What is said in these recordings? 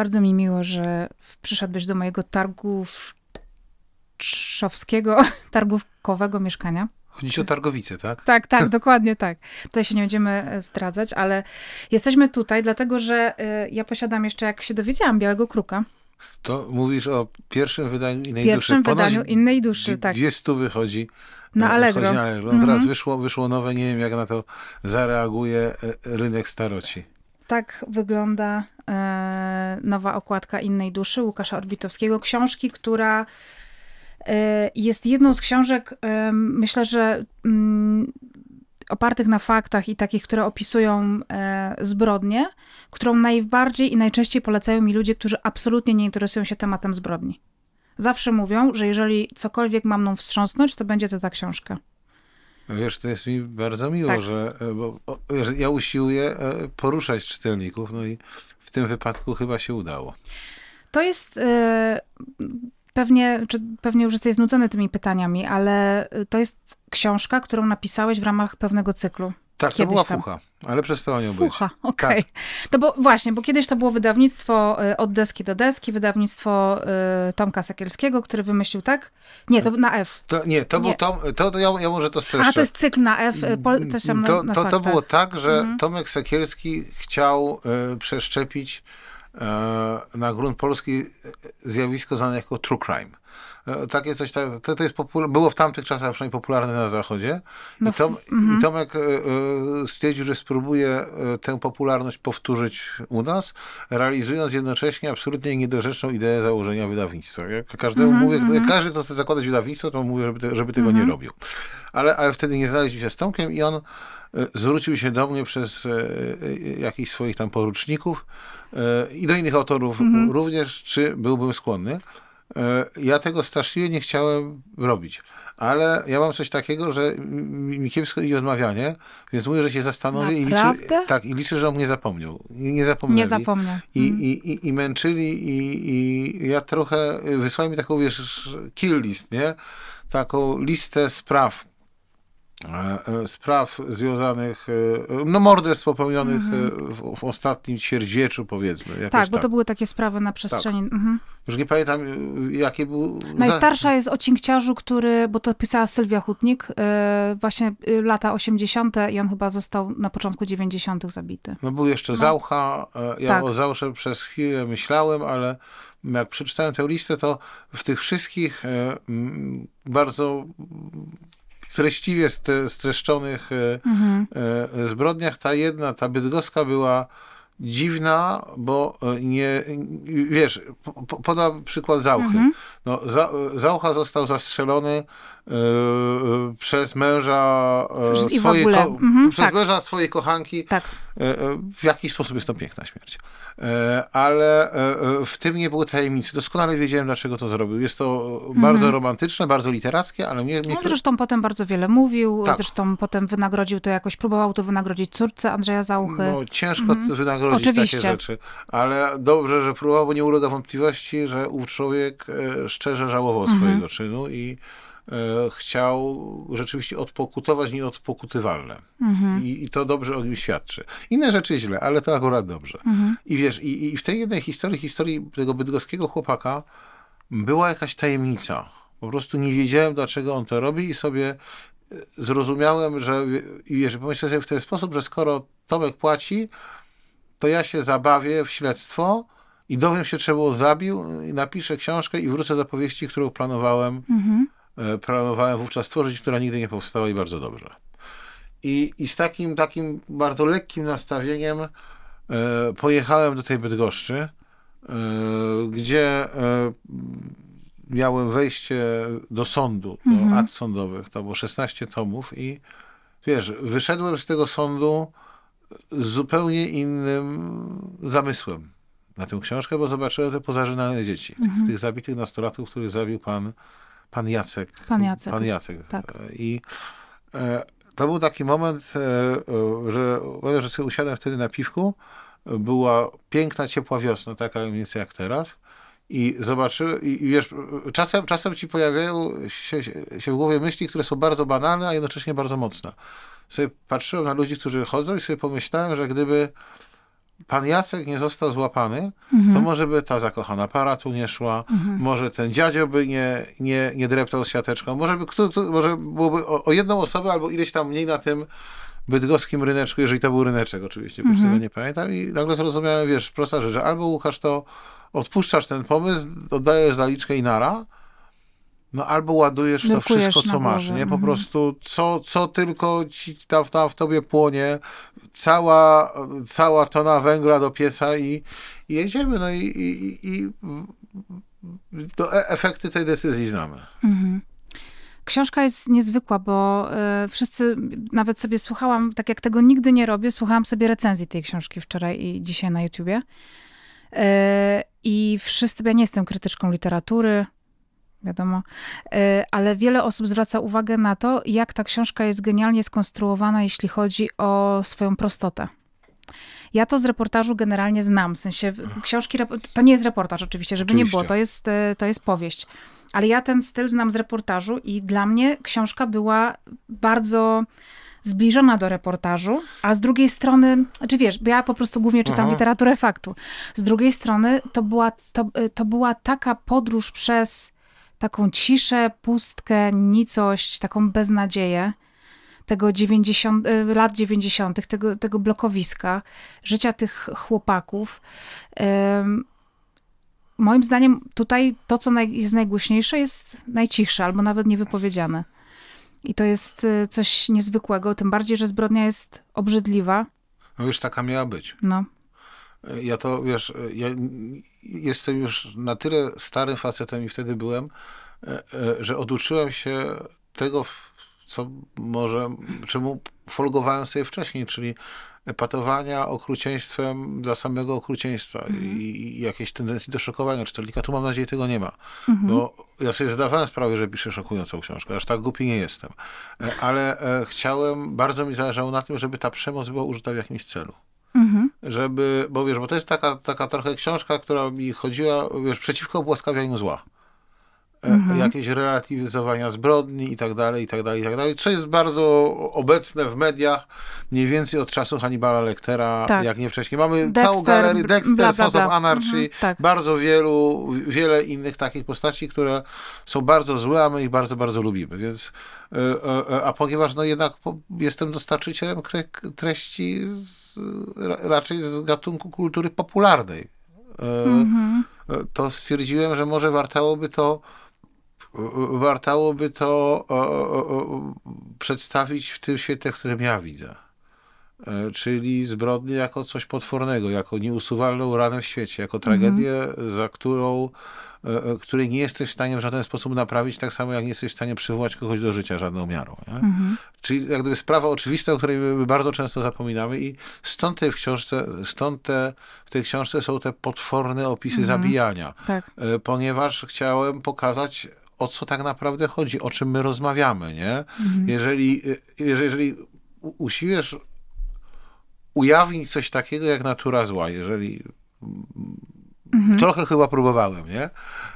Bardzo mi miło, że przyszedłeś do mojego targówczowskiego, targówkowego mieszkania. Chodzi o Targowice, tak? Tak, tak, dokładnie tak. Tutaj się nie będziemy e, zdradzać, ale jesteśmy tutaj, dlatego że y, ja posiadam jeszcze, jak się dowiedziałam, Białego Kruka. To mówisz o pierwszym wydaniu Innej Pierwszym Duszy. wydaniu Innej Duszy, tak. Dwie stu wychodzi. Na e, Allegro. Chodzi na Allegro. Teraz wyszło, wyszło nowe, nie wiem jak na to zareaguje e, rynek staroci. Tak wygląda e, nowa okładka Innej Duszy Łukasza Orbitowskiego. Książki, która e, jest jedną z książek, e, myślę, że mm, opartych na faktach i takich, które opisują zbrodnie, którą najbardziej i najczęściej polecają mi ludzie, którzy absolutnie nie interesują się tematem zbrodni. Zawsze mówią, że jeżeli cokolwiek mam mną wstrząsnąć, to będzie to ta książka. Wiesz, to jest mi bardzo miło, Tak. że, e, bo, że ja usiłuję e, poruszać czytelników, no i w tym wypadku chyba się udało. To jest e, pewnie, czy pewnie już jesteś znudzony tymi pytaniami, ale to jest książka, którą napisałeś w ramach pewnego cyklu. Tak, to Kiedyś była tam. fucha, ale przestała nią być. Fucha, okej. To bo właśnie, bo kiedyś to było wydawnictwo y, od deski do deski, wydawnictwo y, Tomka Sekielskiego, który wymyślił, tak? Nie, to na F. To, nie, to Nie. był Tom, to, to ja, ja może to streszczę. A to jest cykl na F, y, pol, też tam to, na, na to, to było tak, że Mhm. Tomek Sekielski chciał e, przeszczepić e, na grunt polski e, zjawisko znane jako true crime. E, Takie coś, to, to jest było w tamtych czasach przynajmniej popularne na zachodzie. No I, Tom, f- mhm. I Tomek e, e, stwierdził, że spróbuje tę popularność powtórzyć u nas, realizując jednocześnie absolutnie niedorzeczną ideę założenia wydawnictwa. Jak każdemu Mhm, mówię, jak każdy, kto chce zakładać wydawnictwo, to mówię, żeby, żeby tego nie robił. Ale, ale wtedy nie znaleźliśmy się z Tomkiem i on zwrócił się do mnie przez jakichś swoich tam poruczników i do innych autorów również, czy byłbym skłonny. E, Ja tego straszliwie nie chciałem robić. Ale ja mam coś takiego, że mi kiepsko idzie odmawianie, więc mówię, że się zastanowię i liczę, tak, i liczę, że on nie zapomniał. I nie zapomnieli. Nie zapomniał. I, i, i, I męczyli i, i ja trochę, wysłali mi taką, wiesz, kill list, nie? Taką listę spraw, spraw związanych, e, no morderstw popełnionych e, w, w ostatnim ćwierćwieczu, powiedzmy. Tak, bo tak. to były takie sprawy na przestrzeni. Mhm. Już nie pamiętam, e, jakie był... Najstarsza jest o cinkciarzu, który, bo to pisała Sylwia Hutnik, właśnie lata 80. i on chyba został na początku 90. zabity. No był jeszcze Zaucha, e, ja Tak. o Zausze przez chwilę myślałem, ale jak przeczytałem tę listę, to w tych wszystkich e, bardzo treściwie stre- streszczonych e, Mhm. e, zbrodniach ta jedna, ta bydgoska była dziwna, bo e, nie, wiesz, po, po, podam przykład Zauchy. Mhm. No, Za, Zaucha został zastrzelony przez męża e, Przez- w swojej, ogóle. ko- Mhm, przez tak. męża swojej kochanki. Tak. E, e, W jakiś sposób jest to piękna śmierć. E, Ale e, e, w tym nie było tajemnicy. Doskonale wiedziałem, dlaczego to zrobił. Jest to bardzo romantyczne, bardzo literackie, ale mnie... mnie On zresztą potem bardzo wiele mówił, Tak. zresztą potem wynagrodził to jakoś, próbował to wynagrodzić córce Andrzeja Zauchy. no, ciężko wynagrodzić Oczywiście. takie rzeczy. Ale dobrze, że próbował, bo nie ulega wątpliwości, że ów człowiek e, szczerze żałował swojego czynu i e, chciał rzeczywiście odpokutować nieodpokutywalne. I, I to dobrze o nim świadczy. Inne rzeczy źle, ale to akurat dobrze. I wiesz, i, i w tej jednej historii, historii tego bydgoskiego chłopaka, była jakaś tajemnica. Po prostu nie wiedziałem, dlaczego on to robi i sobie e, zrozumiałem, że i wiesz, pomyślałem sobie w ten sposób, że skoro Tomek płaci, to ja się zabawię w śledztwo i dowiem się, czemu on zabił i napiszę książkę i wrócę do powieści, którą planowałem, e, planowałem wówczas stworzyć, która nigdy nie powstała i bardzo dobrze. I, i z takim, takim bardzo lekkim nastawieniem e, pojechałem do tej Bydgoszczy, e, gdzie e, miałem wejście do sądu, do akt sądowych. To było 16 tomów i wiesz, wyszedłem z tego sądu z zupełnie innym zamysłem na tę książkę, bo zobaczyłem te pozażynane dzieci. Tych, tych zabitych nastolatków, których zabił pan, pan Jacek. Pan Jacek. Pan Jacek. Tak. I e, to był taki moment, e, e, że, że usiadłem wtedy na piwku. Była piękna, ciepła wiosna, taka mniej więcej jak teraz. I zobaczyłem, i, i wiesz, czasem, czasem ci pojawiają się, się w głowie myśli, które są bardzo banalne, a jednocześnie bardzo mocne. Sobie patrzyłem na ludzi, którzy chodzą i sobie pomyślałem, że gdyby pan Jacek nie został złapany, mhm. to może by ta zakochana para tu nie szła, mhm. może ten dziadzio by nie, nie, nie dreptał siateczką, może, by, kto, kto, może byłoby o, o, jedną osobę albo ileś tam mniej na tym bydgoskim ryneczku, jeżeli to był ryneczek oczywiście, bo mhm. tego nie pamiętam i nagle zrozumiałem, wiesz, prosta rzecz, że albo Łukasz to odpuszczasz ten pomysł, oddajesz zaliczkę i nara, no albo ładujesz to wszystko, co masz, nie? Po mhm. prostu co, co tylko ci tam, tam w tobie płonie, cała, cała tona węgla do pieca i, i jedziemy, no i, i, i to e, efekty tej decyzji znamy. Mhm. Książka jest niezwykła, bo y, wszyscy, nawet sobie słuchałam, tak jak tego nigdy nie robię, słuchałam sobie recenzji tej książki wczoraj i dzisiaj na YouTubie. Y, I wszyscy, ja nie jestem krytyczką literatury, wiadomo, e, ale wiele osób zwraca uwagę na to, jak ta książka jest genialnie skonstruowana, jeśli chodzi o swoją prostotę. Ja to z reportażu generalnie znam, w sensie książki, to nie jest reportaż oczywiście, żeby oczywiście. nie było, to jest, e, to jest powieść. Ale ja ten styl znam z reportażu i dla mnie książka była bardzo zbliżona do reportażu, a z drugiej strony, czy znaczy wiesz, bo ja po prostu głównie czytam Aha. literaturę faktu. Z drugiej strony to była, to, e, to była taka podróż przez taką ciszę, pustkę, nicość, taką beznadzieję tego 90, e, lat 90., tego, tego blokowiska, życia tych chłopaków. Moim zdaniem tutaj to, co jest najgłośniejsze, jest najcichsze albo nawet niewypowiedziane. I to jest e, coś niezwykłego, tym bardziej, że zbrodnia jest obrzydliwa. No już taka miała być. No. Ja to, wiesz, ja jestem już na tyle starym facetem i wtedy byłem, e, e, że oduczyłem się tego, co może, czemu folgowałem sobie wcześniej, czyli epatowania okrucieństwem dla samego okrucieństwa mhm. i, i jakiejś tendencji do szokowania czytelnika. Tu mam nadzieję tego nie ma, mhm. bo ja sobie zdawałem sprawę, że piszę szokującą książkę, aż tak głupi nie jestem. E, ale chciałem, bardzo mi zależało na tym, żeby ta przemoc była użyta w jakimś celu. Żeby, bo wiesz, bo to jest taka, taka trochę książka, która mi chodziła, wiesz, przeciwko obłaskawianiu zła. E, mhm. Jakieś relatywizowania zbrodni i tak dalej, i tak dalej, i tak dalej, co jest bardzo obecne w mediach, mniej więcej od czasu Hannibala Lectera, tak. jak nie wcześniej. Mamy Dexter, całą galerię Dexter, bla, bla, bla. of Anarchy, mhm, tak. bardzo wielu, wiele innych takich postaci, które są bardzo złe, a my ich bardzo, bardzo lubimy, więc e, e, a ponieważ no jednak jestem dostarczycielem treści z, raczej z gatunku kultury popularnej, mhm. to stwierdziłem, że może wartałoby to wartałoby to przedstawić w tym świetle, w którym ja widzę. E, czyli zbrodnię jako coś potwornego, jako nieusuwalną ranę w świecie, jako tragedię, mhm. za którą E, e, której nie jesteś w stanie w żaden sposób naprawić, tak samo jak nie jesteś w stanie przywołać kogoś do życia żadną miarą. Mhm. Czyli jak gdyby sprawa oczywista, o której my bardzo często zapominamy i stąd tej w książce, stąd te, w tej książce są te potworne opisy mhm. zabijania. Tak. Ponieważ chciałem pokazać, o co tak naprawdę chodzi, o czym my rozmawiamy, nie? Mhm. Jeżeli, jeżeli, jeżeli usiłujesz ujawnić coś takiego jak natura zła, jeżeli Mhm. Trochę chyba próbowałem, nie?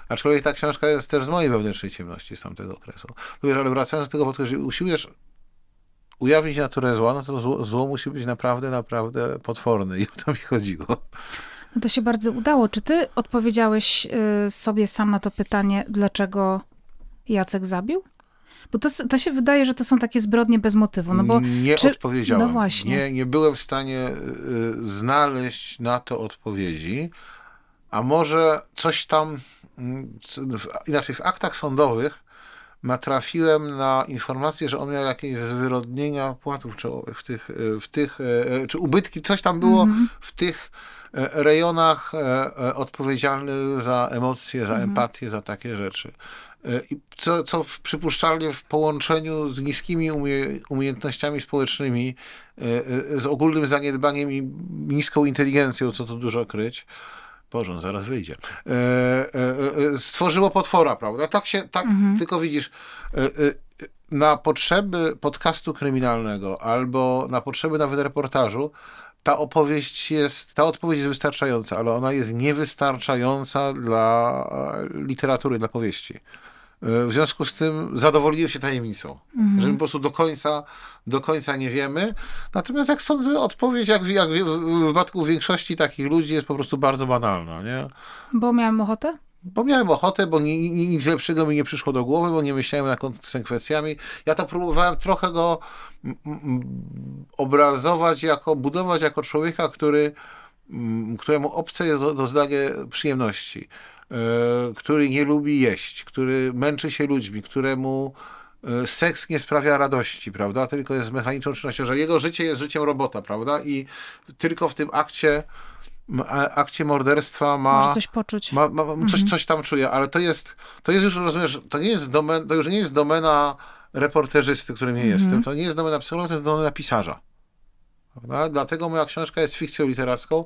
Aczkolwiek ta książka jest też z mojej wewnętrznej ciemności z tamtego okresu. No wiesz, ale wracając do tego wątku, jeżeli usiłujesz ujawnić naturę zła, no to zło, zło musi być naprawdę, naprawdę potworne i o to mi chodziło. No to się bardzo udało. Czy ty odpowiedziałeś y, sobie sam na to pytanie, dlaczego Jacek zabił? Bo to, to się wydaje, że to są takie zbrodnie bez motywu. No bo nie czy... odpowiedziałem. No właśnie. Nie, nie byłem w stanie y, znaleźć na to odpowiedzi a może coś tam, mm, inaczej w aktach sądowych natrafiłem na informację, że on miał jakieś zwyrodnienia płatów czołowych w tych, e, w tych e, czy ubytki, coś tam było mm -hmm. w tych rejonach odpowiedzialnych za emocje, za mm -hmm. empatię, za takie rzeczy. Co, co przypuszczalnie w połączeniu z niskimi umie, umiejętnościami społecznymi, z ogólnym zaniedbaniem i niską inteligencją, co tu dużo kryć, Boże, zaraz wyjdzie. E, e, e, stworzyło potwora, prawda? Tak się, tak, mhm. tylko widzisz, e, e, na potrzeby podcastu kryminalnego albo na potrzeby nawet reportażu, ta opowieść jest, ta odpowiedź jest wystarczająca, ale ona jest niewystarczająca dla literatury, dla powieści. W związku z tym zadowoliłem się tajemnicą, mhm. że my po prostu do końca, do końca nie wiemy. Natomiast jak sądzę, odpowiedź jak, jak w wypadku większości takich ludzi jest po prostu bardzo banalna. Nie? Bo miałem ochotę? Bo miałem ochotę, bo nic lepszego mi nie przyszło do głowy, bo nie myślałem nad konsekwencjami. Ja to próbowałem trochę go obrazować, jako, budować jako człowieka, który, któremu obce jest doznanie przyjemności, e, który nie lubi jeść, który męczy się ludźmi, któremu e, seks nie sprawia radości, prawda? Tylko jest mechaniczną czynnością, że jego życie jest życiem robota, prawda? I tylko w tym akcie akcie morderstwa ma... Może coś poczuć. Ma, ma, coś, mhm. coś tam czuje, ale to jest, to jest już, rozumiesz, to nie jest domena, to już nie jest domena reporterzysty, którym nie jestem. To nie jest domena psychologa, to jest domena pisarza. Prawda? Dlatego moja książka jest fikcją literacką,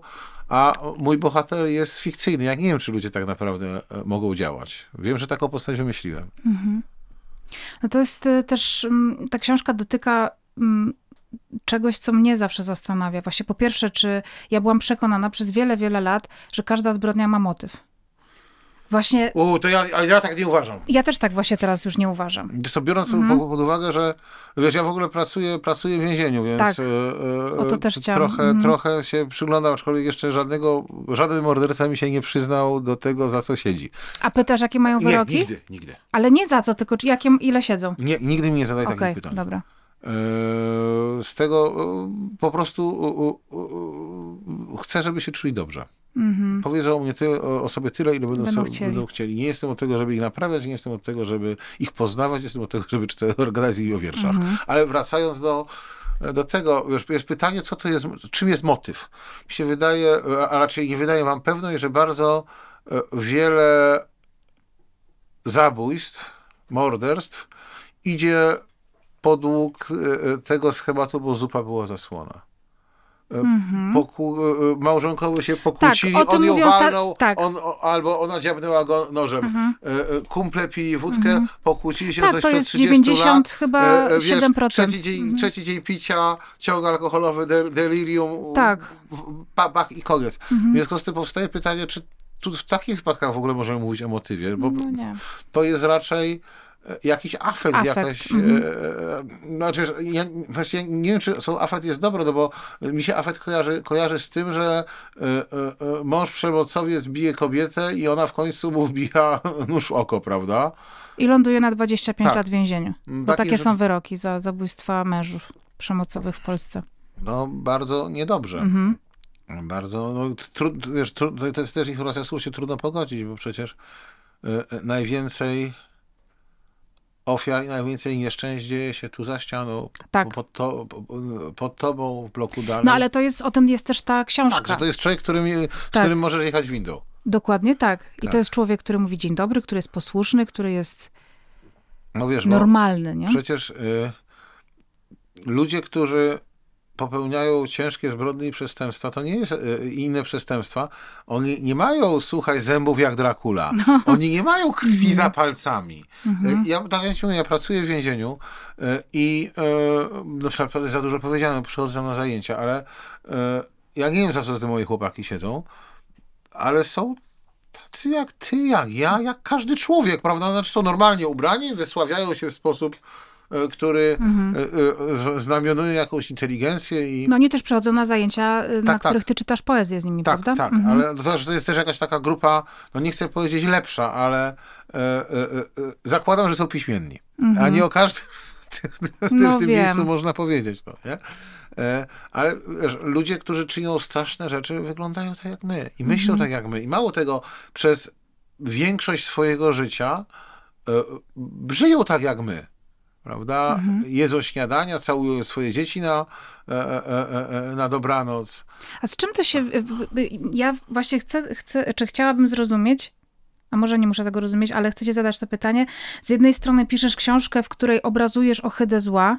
a mój bohater jest fikcyjny. Ja nie wiem, czy ludzie tak naprawdę e, mogą działać. Wiem, że taką postać wymyśliłem. Mhm. No to jest e, też, mm, ta książka dotyka mm, czegoś, co mnie zawsze zastanawia. Właśnie po pierwsze, czy ja byłam przekonana przez wiele, wiele lat, że każda zbrodnia ma motyw. Właśnie. U, to ja, ale ja tak nie uważam. Ja też tak właśnie teraz już nie uważam. To biorąc mhm. pod uwagę, że wiesz, ja w ogóle pracuję, pracuję w więzieniu, więc tak. e, o to też trochę, mhm. trochę się przyglądam, aczkolwiek jeszcze żadnego, żaden morderca mi się nie przyznał do tego, za co siedzi. A pytasz, jakie mają wyroki? Nie, nigdy, nigdy. Ale nie za co, tylko jakie, ile siedzą? Nie, nigdy mi nie zadaj okay, takich pytań. dobra. E, z tego e, po prostu chcę, żeby się czuli dobrze. Mhm. Powiedzą o mnie tyle, o sobie tyle, ile będą, będą, chcieli. będą chcieli. Nie jestem od tego, żeby ich naprawiać, nie jestem od tego, żeby ich poznawać, jestem od tego, żeby czytać organizacje o wierszach. Mhm. Ale wracając do, do tego, jest pytanie, co to jest, czym jest motyw. Mi się wydaje, a raczej nie wydaje, mam pewność, że bardzo e, wiele zabójstw, morderstw idzie podług e, tego schematu, bo zupa była zasłona. Mm-hmm. Poku, e, małżonkowie się pokłócili, tak, on ją walnął, tak. on, albo ona dziabnęła go nożem. Mm-hmm. Kumple pili wódkę, mm-hmm. pokłócili się tak, coś to jest 90 lat. chyba wiesz, 7%. Trzeci dzień, mm-hmm. trzeci dzień picia, ciąg alkoholowy, de, delirium, tak. bach i koniec. Mm-hmm. Więc z tym powstaje pytanie, czy tu w takich wypadkach w ogóle możemy mówić o motywie, bo no to jest raczej jakiś afekt, afekt. jakaś. E, znaczy, ja właśnie nie wiem, czy słowo afekt jest dobre, no bo mi się afekt kojarzy, kojarzy z tym, że e, e, mąż przemocowiec bije kobietę i ona w końcu mu wbija nóż w oko, prawda? I ląduje na 25 tak. lat w więzieniu. Bo takie, takie są wyroki za zabójstwa mężów przemocowych w Polsce. No, bardzo niedobrze. Mhm. Bardzo, no, trud, wiesz, trud, to jest też informacja, się trudno pogodzić, bo przecież najwięcej ofiar i najwięcej nieszczęść dzieje się tu za ścianą, tak. pod, to, pod tobą w bloku dalej. No ale to jest, o tym jest też ta książka. Tak, że to jest człowiek, którym, z tak. którym możesz jechać windą. Dokładnie tak. I tak. to jest człowiek, który mówi dzień dobry, który jest posłuszny, który jest no wiesz, normalny. Nie? Przecież y, ludzie, którzy popełniają ciężkie zbrodnie i przestępstwa, to nie jest e, inne przestępstwa. Oni nie mają, słuchaj, zębów jak Dracula. No. Oni nie mają krwi za palcami. Mhm. E, ja, tak mówię, ja pracuję w więzieniu e, i no, naprawdę za dużo powiedziałem, przychodzę na zajęcia, ale ja nie wiem, za co te moje chłopaki siedzą, ale są tacy jak ty, jak ja, jak każdy człowiek, prawda? Znaczy są normalnie ubrani, wysławiają się w sposób który mhm. E, e, znamionuje jakąś inteligencję. I... No oni też przychodzą na zajęcia, tak, na tak. których ty czytasz poezję z nimi, tak, prawda? Tak, mhm. ale to, to jest też jakaś taka grupa, no nie chcę powiedzieć lepsza, ale e, e, zakładam, że są piśmienni. Mhm. A nie o każdym w tym, w tym, no w tym miejscu można powiedzieć to, nie? ale wiesz, ludzie, którzy czynią straszne rzeczy, wyglądają tak jak my i myślą mhm. tak jak my. I mało tego, przez większość swojego życia żyją tak jak my prawda? Mhm. Jedzą śniadania, całują swoje dzieci na, e, e, e, na dobranoc. A z czym to się... Ja właśnie chcę, chcę, czy chciałabym zrozumieć, a może nie muszę tego rozumieć, ale chcę ci zadać to pytanie. Z jednej strony piszesz książkę, w której obrazujesz ohydę zła,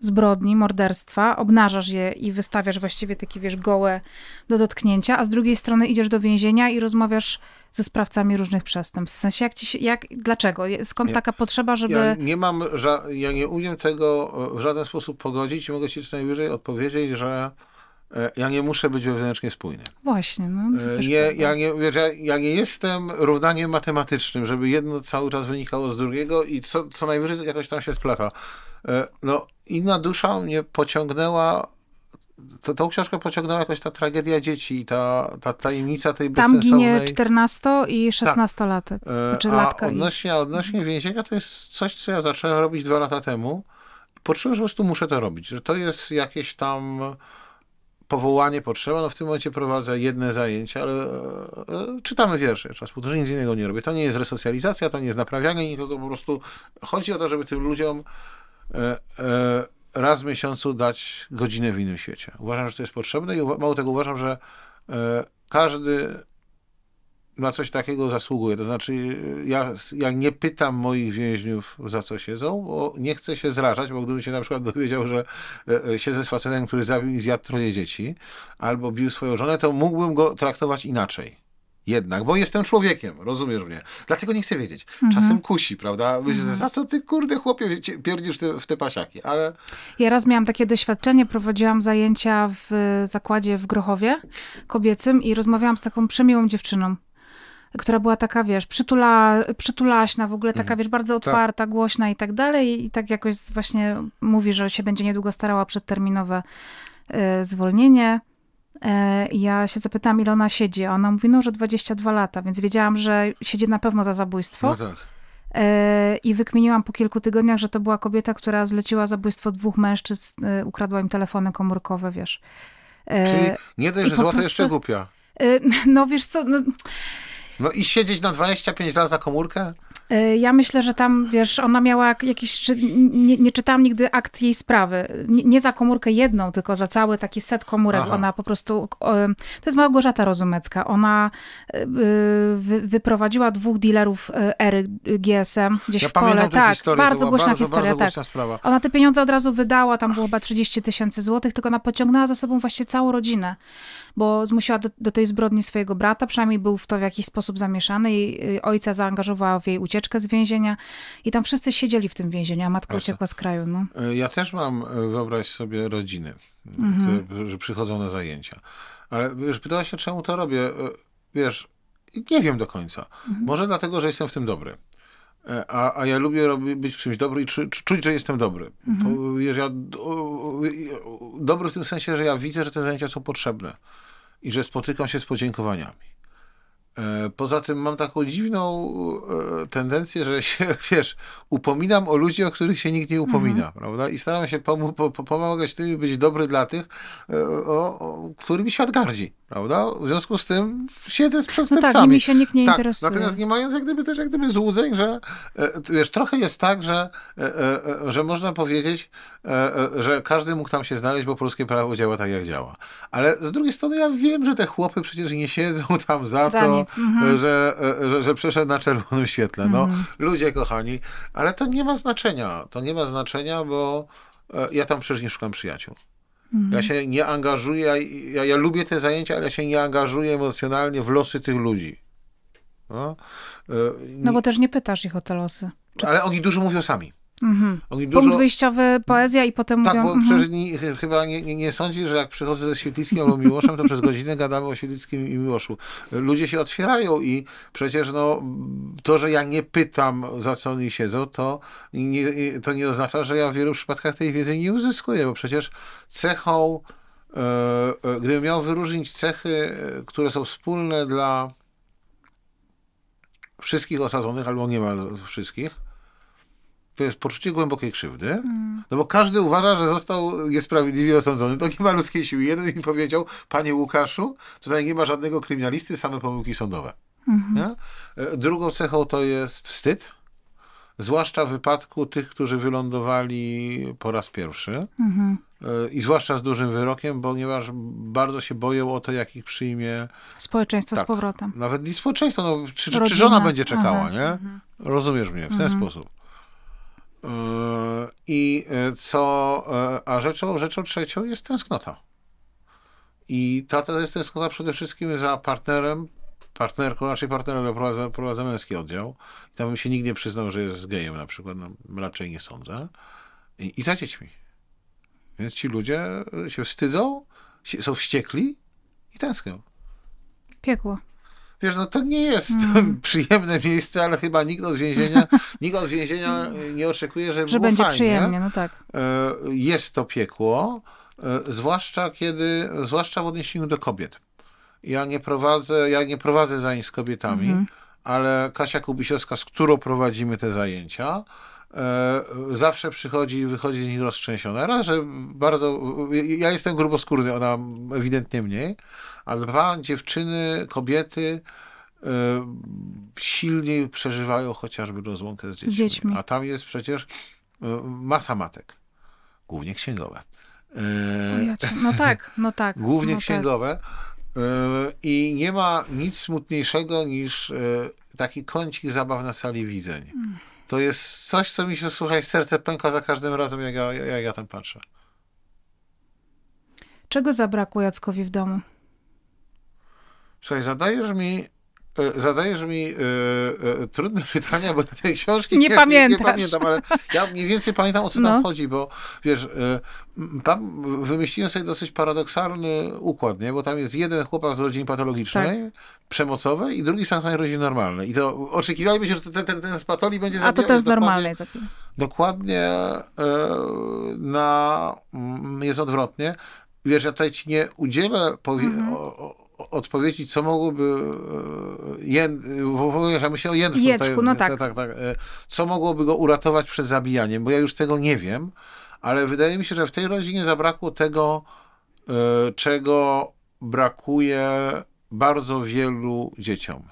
zbrodni, morderstwa, obnażasz je i wystawiasz właściwie takie, wiesz, gołe do dotknięcia, a z drugiej strony idziesz do więzienia i rozmawiasz ze sprawcami różnych przestępstw. W sensie, jak ci się, jak, dlaczego? Skąd taka potrzeba, żeby... Ja nie mam, ja nie umiem tego w żaden sposób pogodzić i mogę ci co najwyżej odpowiedzieć, że e, e, ja nie muszę być wewnętrznie spójny. Właśnie. No, nie, ja, nie, wiesz, ja, ja, nie jestem równaniem matematycznym, żeby jedno cały czas wynikało z drugiego i co, co najwyżej jakoś tam się splata. No, inna dusza mnie pociągnęła to, tą książkę pociągnęła jakoś ta tragedia dzieci ta, ta tajemnica tej Tam bezsensownej... ginie 14 i 16 lat. Tak. Czy a odnośnie, i... odnośnie więzienia to jest coś, co ja zacząłem robić dwa lata temu. Poczułem, że po prostu muszę to robić, że to jest jakieś tam powołanie, potrzeba. No w tym momencie prowadzę jedne zajęcia, ale e, czytamy wiersze. Czas półtorej nic innego nie robię. To nie jest resocjalizacja, to nie jest naprawianie nikogo, po prostu chodzi o to, żeby tym ludziom e, e, raz w miesiącu dać godzinę w innym świecie. Uważam, że to jest potrzebne i mało tego uważam, że e, każdy na coś takiego zasługuje. To znaczy, ja, ja nie pytam moich więźniów, za co siedzą, bo nie chcę się zrażać, bo gdybym się na przykład dowiedział, że e, e, siedzę z facetem, który zabił i zjadł troje dzieci, albo bił swoją żonę, to mógłbym go traktować inaczej jednak, bo jestem człowiekiem, rozumiesz mnie. Dlatego nie chcę wiedzieć. Mhm. Czasem kusi, prawda? Myślę, mhm. za co ty, kurde, chłopie, pierdzisz te, w te pasiaki, ale... Ja raz miałam takie doświadczenie, prowadziłam zajęcia w zakładzie w Grochowie kobiecym i rozmawiałam z taką przemiłą dziewczyną która była taka, wiesz, przytula, przytulaśna, w ogóle taka, mhm. wiesz, bardzo tak. otwarta, tak. głośna i tak dalej. I tak jakoś właśnie mówi, że się będzie niedługo starała przedterminowe y, zwolnienie. E, ja się zapytałam, ile ona siedzi, a ona mówi, no, że 22 lata, więc wiedziałam, że siedzi na pewno za zabójstwo. No tak. E, I wykminiłam po kilku tygodniach, że to była kobieta, która zleciła zabójstwo dwóch mężczyzn, e, ukradła im telefony komórkowe, wiesz. Czyli nie dość, że złota prostu... jeszcze głupia. No wiesz co, no... no i siedzieć na 25 lat za komórkę? E, ja myślę, że tam, wiesz, ona miała jakiś, nie, nie czytałam nigdy akt jej sprawy. Nie, nie, za komórkę jedną, tylko za cały taki set komórek. Aha. Ona po prostu, to jest Małgorzata Rozumecka. Ona e, wy, wyprowadziła dwóch dealerów e, ery GSM gdzieś ja w pole. Tak, historię, bardzo głośna bardzo, historia. Bardzo tak. Sprawa. Ona te pieniądze od razu wydała, tam było chyba 30 tysięcy złotych, tylko ona pociągnęła za sobą właśnie całą rodzinę bo zmusiła do, do, tej zbrodni swojego brata, przynajmniej był w to w jakiś sposób zamieszany i y, ojca zaangażowała w jej ucieczkę z więzienia i tam wszyscy siedzieli w tym więzieniu, a matka Proszę. uciekła z kraju. No. E, ja też mam, e, wyobraź sobie, rodziny, mhm. które że przychodzą na zajęcia. Ale wiesz, pytałaś się, czemu to robię. E, wiesz, nie wiem do końca. Mhm. Może dlatego, że jestem w tym dobry. A, a ja lubię robić, być w czymś dobry i czu, czuć, że jestem dobry. Mhm. wiesz, ja, dobry w tym sensie, że ja widzę, że te zajęcia są potrzebne i że spotykam się z podziękowaniami. E, poza tym mam taką dziwną e, tendencję, że się, wiesz, upominam o ludzi, o których się nikt nie upomina, mhm. prawda? I staram się pom pomagać tym, być dobry dla tych, e, o, o, którymi świat gardzi, prawda? W związku z tym siedzę z przestępcami. No tak, nimi się nikt nie tak, interesuje. Natomiast nie mając jak gdyby też jak gdyby złudzeń, że wiesz, trochę jest tak, że, że można powiedzieć, że każdy mógł tam się znaleźć, bo polskie prawo działa tak, jak działa. Ale z drugiej strony ja wiem, że te chłopy przecież nie siedzą tam za, za to, mhm. że, że, że przeszedł na czerwonym świetle. No, mhm. ludzie kochani, ale to nie ma znaczenia. To nie ma znaczenia, bo e, ja tam przecież nie szukam przyjaciół. Mhm. Ja się nie angażuję, ja, ja, lubię te zajęcia, ale ja się nie angażuję emocjonalnie w losy tych ludzi. No, e, no bo też nie pytasz ich o te losy. Czy... Ale oni dużo mówią sami. Mhm. Dużo... Punkt wyjściowy, poezja i potem tak, mówią... Tak, bo mhm. przecież nie, chyba nie, nie, nie sądzi, że jak przychodzę ze Świetlickim albo Miłoszem, to przez godzinę gadamy o Świetlickim i Miłoszu. Ludzie się otwierają i przecież no, to, że ja nie pytam, za co oni siedzą, to nie, to nie oznacza, że ja w wielu przypadkach tej wiedzy nie uzyskuję, bo przecież cechą, e, e, gdybym miał wyróżnić cechy, które są wspólne dla wszystkich osadzonych, albo nie ma wszystkich, to jest poczucie głębokiej krzywdy, mm. no bo każdy uważa, że został niesprawiedliwie osądzony. To nie ma ludzkiej siły. Jeden mi powiedział, panie Łukaszu, tutaj nie ma żadnego kryminalisty, same pomyłki sądowe. Mm -hmm. Drugą cechą to jest wstyd, zwłaszcza w wypadku tych, którzy wylądowali po raz pierwszy. Mm -hmm. I zwłaszcza z dużym wyrokiem, ponieważ bardzo się boją o to, jak ich przyjmie społeczeństwo tak, z powrotem. Nawet nie społeczeństwo, no, czy, czy, żona będzie czekała, Aha. nie? Mhm. Rozumiesz mnie w ten mhm. sposób. Yy, I e, co, e, a rzeczą, rzeczą trzecią jest tęsknota. I ta to jest tęsknota przede wszystkim za partnerem, partnerką, raczej partnerem prowadza, prowadza męski oddział. I tam bym się nigdy nie przyznał, że jest gejem na przykład, no, raczej nie sądzę. I, I za dziećmi. Więc ci ludzie się wstydzą są wściekli i tęsknią. Piekło. Wiesz, no to nie jest mm. przyjemne miejsce, ale chyba nikt od więzienia, nikt od więzienia nie oczekuje, że, że będzie fajnie. przyjemnie, no tak. E, jest to piekło, e, zwłaszcza kiedy, zwłaszcza w odniesieniu do kobiet. Ja nie prowadzę, ja nie prowadzę zajęć z kobietami, mm -hmm. ale Kasia Kubisiowska, z którą prowadzimy te zajęcia, zawsze przychodzi i wychodzi z nich roztrzęsiona. Raz, że bardzo, ja jestem gruboskórny, ona ewidentnie mniej, ale dwa, dziewczyny, kobiety y, silniej przeżywają chociażby rozłąkę z dziećmi. z dziećmi. A tam jest przecież y, masa matek, głównie księgowe. No tak, no tak. Głównie no księgowe. Tak. I nie ma nic smutniejszego niż taki kącik zabaw na sali widzeń. To jest coś, co mi się, słuchaj, serce pęka za każdym razem, jak ja, jak ja tam patrzę. Czego zabrakło Jackowi w domu? Słuchaj, zadajesz mi zadajesz mi y, y, trudne pytania, bo tej książki nie, nie, pamiętasz. nie, pamiętam, ale ja mniej więcej pamiętam, o co no. tam chodzi, bo wiesz, y, tam wymyśliłem sobie dosyć paradoksalny układ, nie? bo tam jest jeden chłopak z rodziny patologicznej, tak. przemocowej i drugi z rodziny normalnej. I to oczekiwalibyśmy, że ten, ten, ten z patologii będzie zabijał. A to ten z normalnej dokładnie, dokładnie na, mm, jest odwrotnie. Wiesz, ja tutaj ci nie udzielę powie- mhm. o, odpowiedzieć, co mogłoby e, jen, że myślę o Jędrku, Jędrku no tak. tak, tak. E, co mogłoby go uratować przed zabijaniem, bo ja już tego nie wiem, ale wydaje mi się, że w tej rodzinie zabrakło tego, e, czego brakuje bardzo wielu dzieciom.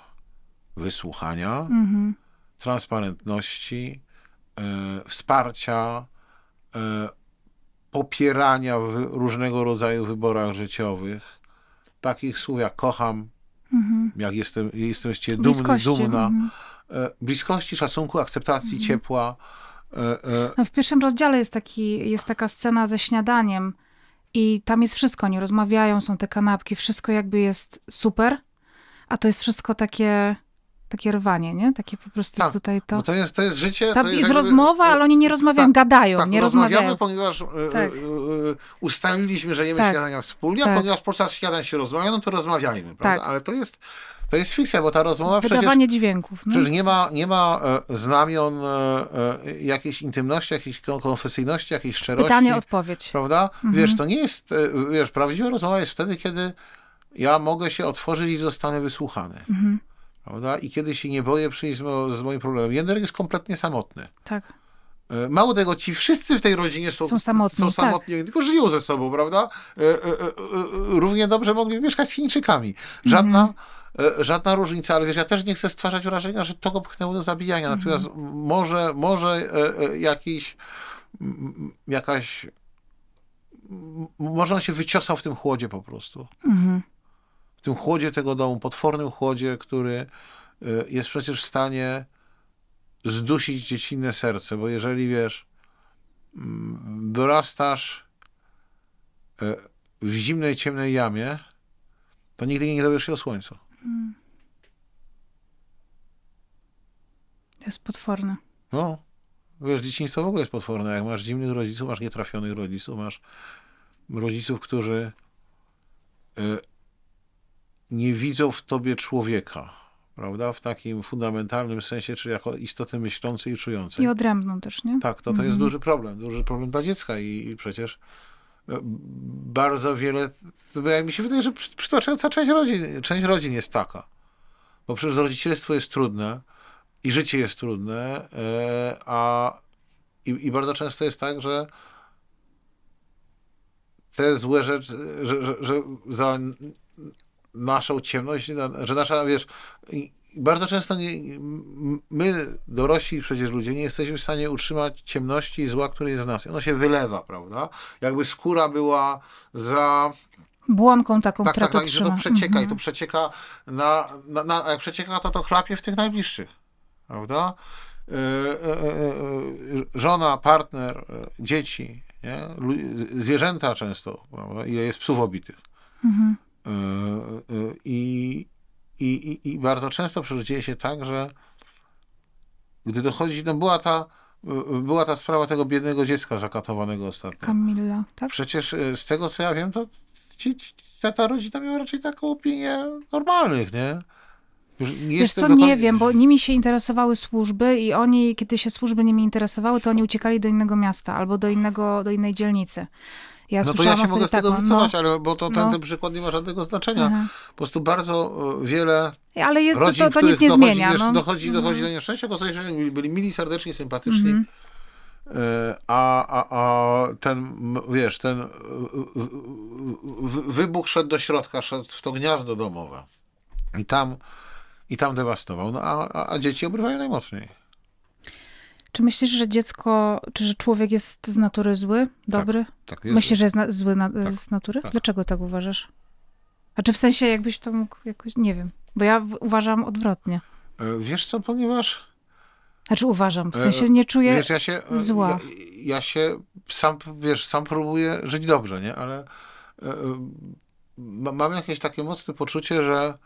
Wysłuchania, mhm. transparentności, wsparcia, popierania w różnego rodzaju wyborach życiowych, takich słów jak kocham, mhm. jak jestem, jestem dumny, dumna, mhm. E, bliskości, szacunku, akceptacji, mhm. ciepła. E, e, no w pierwszym rozdziale jest, taki, jest taka scena ze śniadaniem i tam jest wszystko, oni rozmawiają, są te kanapki, wszystko jakby jest super, a to jest wszystko takie takie rwanie, nie? Takie po prostu tak, tutaj to... to jest, to jest życie... Tam jest, jest rozmowa, ale oni nie rozmawiają, tak, gadają, tak, nie rozmawiamy, ponieważ e, tak. E, e, ustaliliśmy, że jemy tak. śniadania wspólnie, a tak. ponieważ podczas śniadań się rozmawia, no to rozmawiajmy, prawda? Tak. Ale to jest... To jest fikcja, bo ta rozmowa Wydawanie przecież, dźwięków. No? Przecież nie ma, nie ma znamion jakiejś intymności, jakiejś konfesyjności, jakiejś szczerości. Pytanie, odpowiedź. Prawda? Mhm. Wiesz, to nie jest, wiesz, prawdziwa rozmowa jest wtedy, kiedy ja mogę się otworzyć i zostanę wysłuchany. Mhm. Prawda? I kiedy się nie boję przyjść z, moim problemem. Jędrek jest kompletnie samotny. Tak. E, mało tego, ci wszyscy w tej rodzinie są, są samotni, są samotni tak. tylko żyją ze sobą, prawda? E, e, równie dobrze mogli mieszkać z Chińczykami. Żadna, mm. żadna różnica, ale wiesz, ja też nie chcę stwarzać wrażenia, że to go pchnęło do zabijania. Mm. Natomiast może, może jakiś, jakaś, może on się wyciosał w tym chłodzie po prostu. Mm tym chłodzie tego domu, potwornym chłodzie, który y, jest przecież w stanie zdusić dziecinne serce, bo jeżeli wiesz, mm, dorastasz y, w zimnej, ciemnej jamie, to nigdy nie dowiesz się o słońcu. Hmm. Jest potworne. No, wiesz, dzieciństwo w ogóle jest potworne. Jak masz zimnych rodziców, masz nietrafionych rodziców, masz rodziców, którzy y, nie widzą w tobie człowieka, prawda? W takim fundamentalnym sensie, czy jako istoty myślącej i czującej. I odrębną też, nie? Tak, to, to mhm. jest duży problem, duży problem dla dziecka i, i przecież e, bardzo wiele, mi się wydaje, że przytłaczająca część rodzin, część rodzin jest taka. Bo przecież rodzicielstwo jest trudne i życie jest trudne, e, a i, i bardzo często jest tak, że te złe rzeczy, że, że, że za naszą ciemność, że nasza, wiesz, bardzo często nie, my, dorośli przecież ludzie, nie jesteśmy w stanie utrzymać ciemności i zła, które jest w nas. Ono się wylewa, prawda? Jakby skóra była za błonką taką, tak, która tak, to tak, trzyma. że to przecieka mhm. i to przecieka na, na, na, jak przecieka, to to chlapie w tych najbliższych, prawda? Yy, yy, yy, żona, partner, dzieci, nie? zwierzęta często, prawda? ile jest psów obitych. Mhm. E, e, I, i, i bardzo często przecież dzieje się tak, że gdy dochodzi, no była ta, była ta sprawa tego biednego dziecka zakatowanego ostatnio. Kamilla, tak? Przecież e, z tego, co ja wiem, to ci, ta, ta rodzina miała raczej taką opinię normalnych, nie Wiesz co, nie wiem, bo nimi się interesowały służby i oni, kiedy się służby nimi interesowały, to oni uciekali do innego miasta albo do, innego, do innej dzielnicy. Ja no to ja się mogę z tego taką, wycofać, no, ale bo to ten, no. ten przykład nie ma żadnego znaczenia. Mhm. Po prostu bardzo e, wiele ale jest, rodzin, to, to nic nie dochodzi, zmienia. Wiesz, no. dochodzi, dochodzi mhm. do nieszczęścia, się, że byli mili, serdecznie, sympatyczni. Mhm. E, a, a, a ten, wiesz, ten wybuch szedł do środka, szedł w to gniazdo domowe. I tam, i tam dewastował. No, a, a dzieci obrywają najmocniej. Czy myślisz, że dziecko, czy że człowiek jest z natury zły, dobry? Tak, tak jest Myślisz, że jest na, zły na, tak, z natury? Tak. Dlaczego tak uważasz? A czy w sensie jakbyś to mógł jakoś, nie wiem, bo ja uważam odwrotnie. E, wiesz co, ponieważ... Znaczy uważam, w sensie nie czuję wiesz, ja się, e, zła. Ja, ja, się sam, wiesz, sam próbuję żyć dobrze, nie? Ale e, mam jakieś takie mocne poczucie, że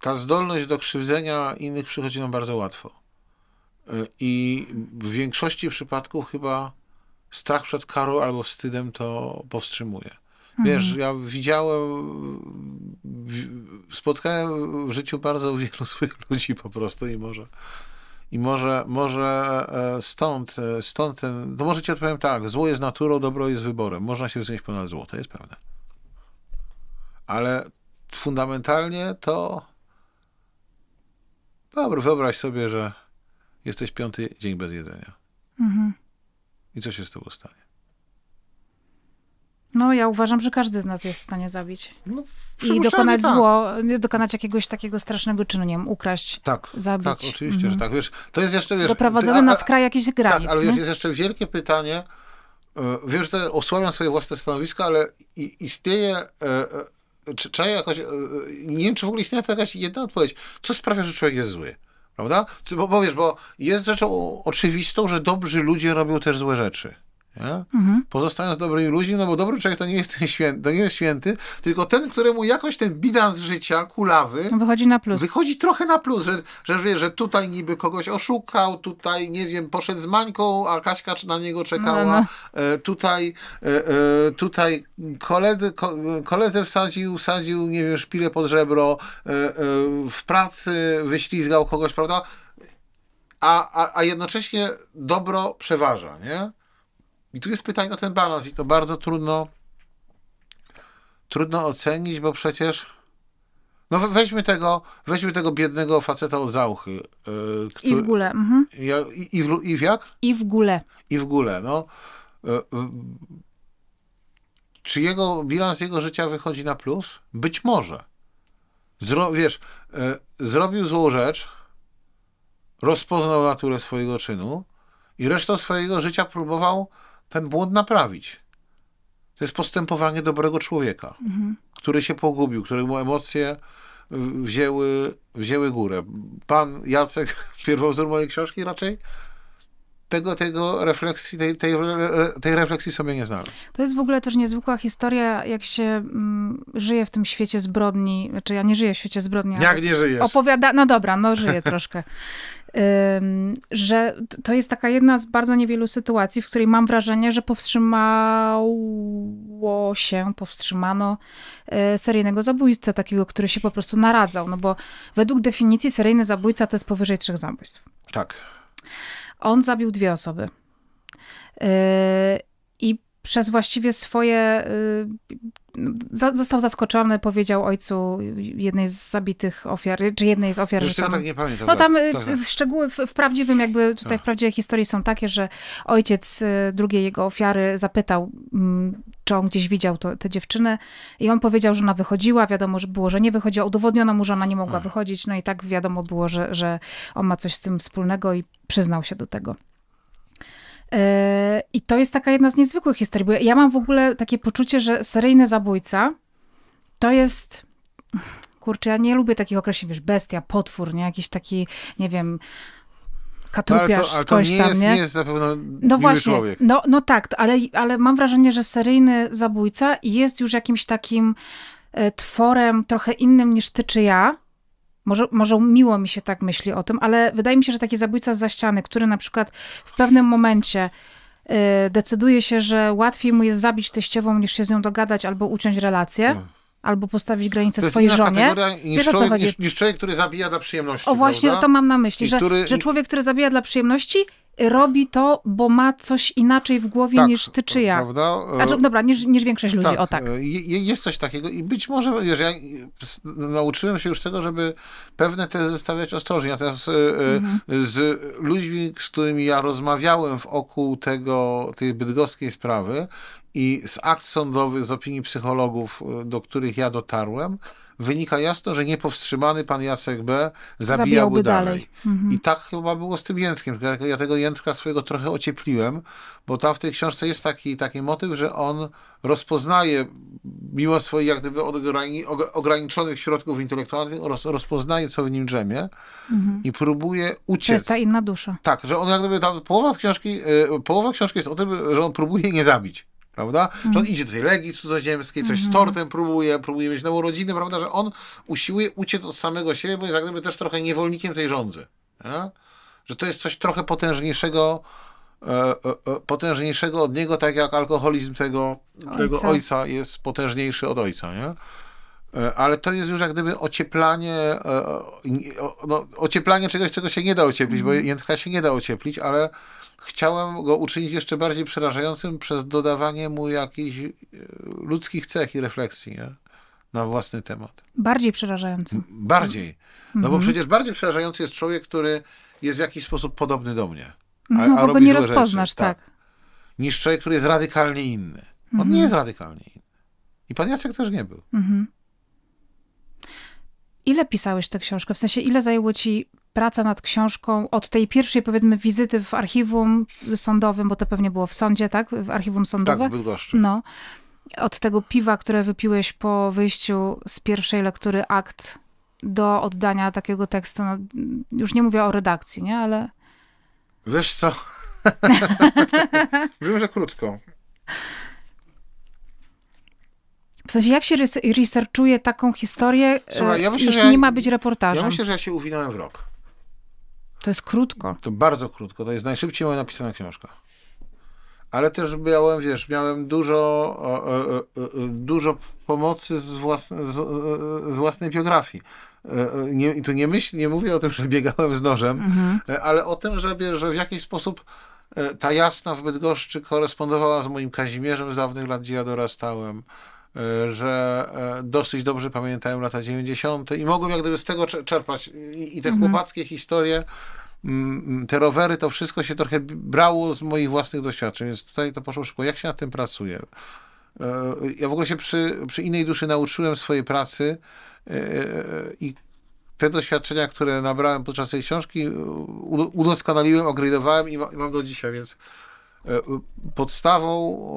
ta zdolność do krzywdzenia innych przychodzi nam bardzo łatwo. I w większości przypadków chyba strach przed karą albo wstydem to powstrzymuje. Wiesz, mhm. ja widziałem, spotkałem w życiu bardzo wielu złych ludzi po prostu i może i może, może e, stąd, e, stąd ten, to może ci odpowiem tak, zło jest naturą, dobro jest wyborem. Można się wznieść ponad zło, to jest pewne. Ale fundamentalnie to dobra, wyobraź sobie, że jesteś piąty dzień bez jedzenia. Mhm. I co się z tobą stanie? No, ja uważam, że każdy z nas jest w stanie zabić. No, I dokonać tak. zło, dokonać jakiegoś takiego strasznego czynu, nie wiem, ukraść, tak, zabić. Tak, oczywiście, mhm. że tak. Wiesz, to jest jeszcze, wiesz... Doprowadzony ty, a, na skraj jakichś granic, Tak, ale wiesz, jest jeszcze wielkie pytanie, e, wiesz, że osłabiam swoje własne stanowisko, ale istnieje... E, e, czy, czy jakoś, nie wiem, czy w ogóle istnieje to jakaś jedna odpowiedź. Co sprawia, że człowiek jest zły? Prawda? Bo, bo wiesz, bo jest rzeczą oczywistą, że dobrzy ludzie robią też złe rzeczy. Mhm. Pozostając dobrymi ludźmi, no bo dobry człowiek to nie jest ten święty, to nie jest święty, tylko ten, któremu jakoś ten bilans życia kulawy wychodzi na plus. Wychodzi trochę na plus, że, że wie, że tutaj niby kogoś oszukał, tutaj, nie wiem, poszedł z Mańką, a Kaśka na niego czekała, no, no. E, tutaj, e, e, tutaj koledzy, ko, koledze wsadził, wsadził, nie wiem, szpilę pod żebro, e, e, w pracy wyślizgał kogoś, prawda? A, a, a jednocześnie dobro przeważa, nie? I tu jest pytanie o ten balans i to bardzo trudno trudno ocenić, bo przecież no weźmy tego, weźmy tego biednego faceta od Zauchy. Yy, który, I w górę. Mhm. I, i, w, I w jak? I w górę. I w górę, no. Yy, yy, czy jego bilans jego życia wychodzi na plus? Być może. Zro, wiesz, zrobił złą rzecz, rozpoznał naturę swojego czynu i resztą swojego życia próbował ten błąd naprawić. To jest postępowanie dobrego człowieka, mhm. który się pogubił, któremu emocje wzięły, wzięły górę. Pan Jacek, pierwowzór mojej książki, raczej tego, tego refleksji, tej, tej, tej refleksji sobie nie znalazł. To jest w ogóle też niezwykła historia, jak się mm, żyje w tym świecie zbrodni. Znaczy, ja nie żyję w świecie zbrodni. Jak nie żyjesz? Opowiada... No dobra, no żyję troszkę że to jest taka jedna z bardzo niewielu sytuacji, w której mam wrażenie, że powstrzymało się, powstrzymano e, seryjnego zabójcę, takiego, który się po prostu naradzał. No bo według definicji seryjny zabójca to jest powyżej trzech zabójstw. Tak. On zabił dwie osoby. E, I przez właściwie swoje. Y, został zaskoczony, powiedział ojcu jednej z zabitych ofiar, czy jednej z ofiar. Już tam, tak nie pamiętam. No tam tak, tak. szczegóły w, w, prawdziwym, jakby tutaj w prawdziwej historii są takie, że ojciec y, drugiej jego ofiary zapytał, mm, czy on gdzieś widział to, tę dziewczynę i on powiedział, że ona wychodziła, wiadomo, że było, że nie wychodziła, udowodniono mu, że ona nie mogła wychodzić, no i tak wiadomo było, że, że on ma coś z tym wspólnego i przyznał się do tego. I to jest taka jedna z niezwykłych historii, bo ja mam w ogóle takie poczucie, że seryjny zabójca to jest. Kurczę, ja nie lubię takich określeń, wiesz, bestia, potwór, nie? Jakiś taki, nie wiem, katrupiarz no, ale to, ale to nie tam, jest, nie? nie jest na pewno no właśnie, człowiek. No, no tak, ale, ale mam wrażenie, że seryjny zabójca jest już jakimś takim e, tworem trochę innym niż ty czy ja, może, może miło mi się tak myśli o tym, ale wydaje mi się, że taki zabójca za ściany, który na przykład w pewnym momencie y, decyduje się, że łatwiej mu jest zabić teściową, niż się z nią dogadać albo uciąć relację. No. Albo postawić granicę swojej żonie. niż Wiesz, człowiek, niż, niż człowiek, który zabija dla przyjemności. O właśnie prawda? to mam na myśli, I że, który- że człowiek, który zabija dla przyjemności, robi to, bo ma coś inaczej w głowie Tak, niż ty czy ja. Prawda? Znaczy, dobra, niż, niż większość ludzi, o tak. e, je- Jest coś takiego i być może, wiesz, ja nauczyłem się już tego, żeby pewne tezy stawiać ostrożnie. Natomiast e, e, Mhm. z ludźmi, z którymi ja rozmawiałem wokół tego, tej bydgoskiej sprawy i z akt sądowych, z opinii psychologów, e, do których ja dotarłem, wynika jasno, że niepowstrzymany pan Jacek B. zabijałby Zabijałby dalej. dalej. Mhm. I tak chyba było z tym jędrkiem. Ja- tego jędrka swojego trochę ociepliłem, bo tam w tej książce jest taki, taki motyw, że on rozpoznaje, mimo swoich jak gdyby ograni, og- ograniczonych środków intelektualnych, roz, rozpoznaje, co w nim drzemie i próbuje Mhm. To uciec. jest ta inna dusza. Tak, że on jak gdyby tam, połowa książki, y, połowa książki jest o tym, że on próbuje nie zabić. Prawda? Że Mhm. on idzie do tej legii cudzoziemskiej, coś z tortem próbuje, próbuje mieć nową rodzinę, prawda? Że on usiłuje uciec od samego siebie, bo jest jak gdyby też trochę niewolnikiem tej rządzy. Nie? Że to jest coś trochę potężniejszego, e, e, e, potężniejszego od niego, tak jak alkoholizm tego tego Ojca. ojca jest potężniejszy od ojca, nie? Ale to jest już jak gdyby ocieplanie, no, ocieplanie czegoś, czego się nie da ocieplić, bo jędrka się nie da ocieplić, ale chciałem go uczynić jeszcze bardziej przerażającym przez dodawanie mu jakichś e, ludzkich cech i refleksji nie? na własny temat. Bardziej przerażającym. Bardziej. No Mhm. bo przecież bardziej przerażający jest człowiek, który jest w jakiś sposób podobny do mnie. A, No, a bo go nie rozpoznasz, rzeczy. tak. Niż człowiek, który jest radykalnie inny. On Mhm. nie jest radykalnie inny. I pan Jacek też nie był. Mhm. Ile pisałeś tę książkę? W sensie, ile zajęło ci praca nad książką od tej pierwszej, powiedzmy, wizyty w archiwum sądowym, bo to pewnie było w sądzie, tak? W archiwum Tak, sądowe? w Bydgoszczy. No. Od tego piwa, które wypiłeś po wyjściu z pierwszej lektury akt do oddania takiego tekstu, no, już nie mówię o redakcji, nie? Ale Wiesz co? Wiem, że krótko. w sensie, jak się res- researchuje taką historię, Słuchaj, e, ja myślę, jeśli że ja- nie ma być reportażem? Ja myślę, że ja się uwinąłem w rok. To jest krótko. To bardzo krótko. To jest najszybciej moja napisana książka. Ale też miałem, wiesz, miałem dużo, dużo pomocy z, własne, z, z własnej biografii. E, e, Nie, I tu nie, myśl, nie mówię o tym, że biegałem z nożem, Mhm. e, ale o tym, że, że w jakiś sposób ta jasna w Bydgoszczy korespondowała z moim Kazimierzem z dawnych lat, gdzie ja dorastałem. E, Że e, dosyć dobrze pamiętałem lata 90. i mogłem jak gdyby z tego czer- czerpać. I, i te chłopackie historie, mm, te rowery, to wszystko się trochę brało z moich własnych doświadczeń, więc tutaj to poszło szybko. Jak się nad tym pracuje? E, Ja w ogóle się przy, przy innej duszy nauczyłem swojej pracy i te doświadczenia, które nabrałem podczas tej książki, udoskonaliłem, upgrade'owałem i, ma, i mam do dzisiaj, więc podstawą,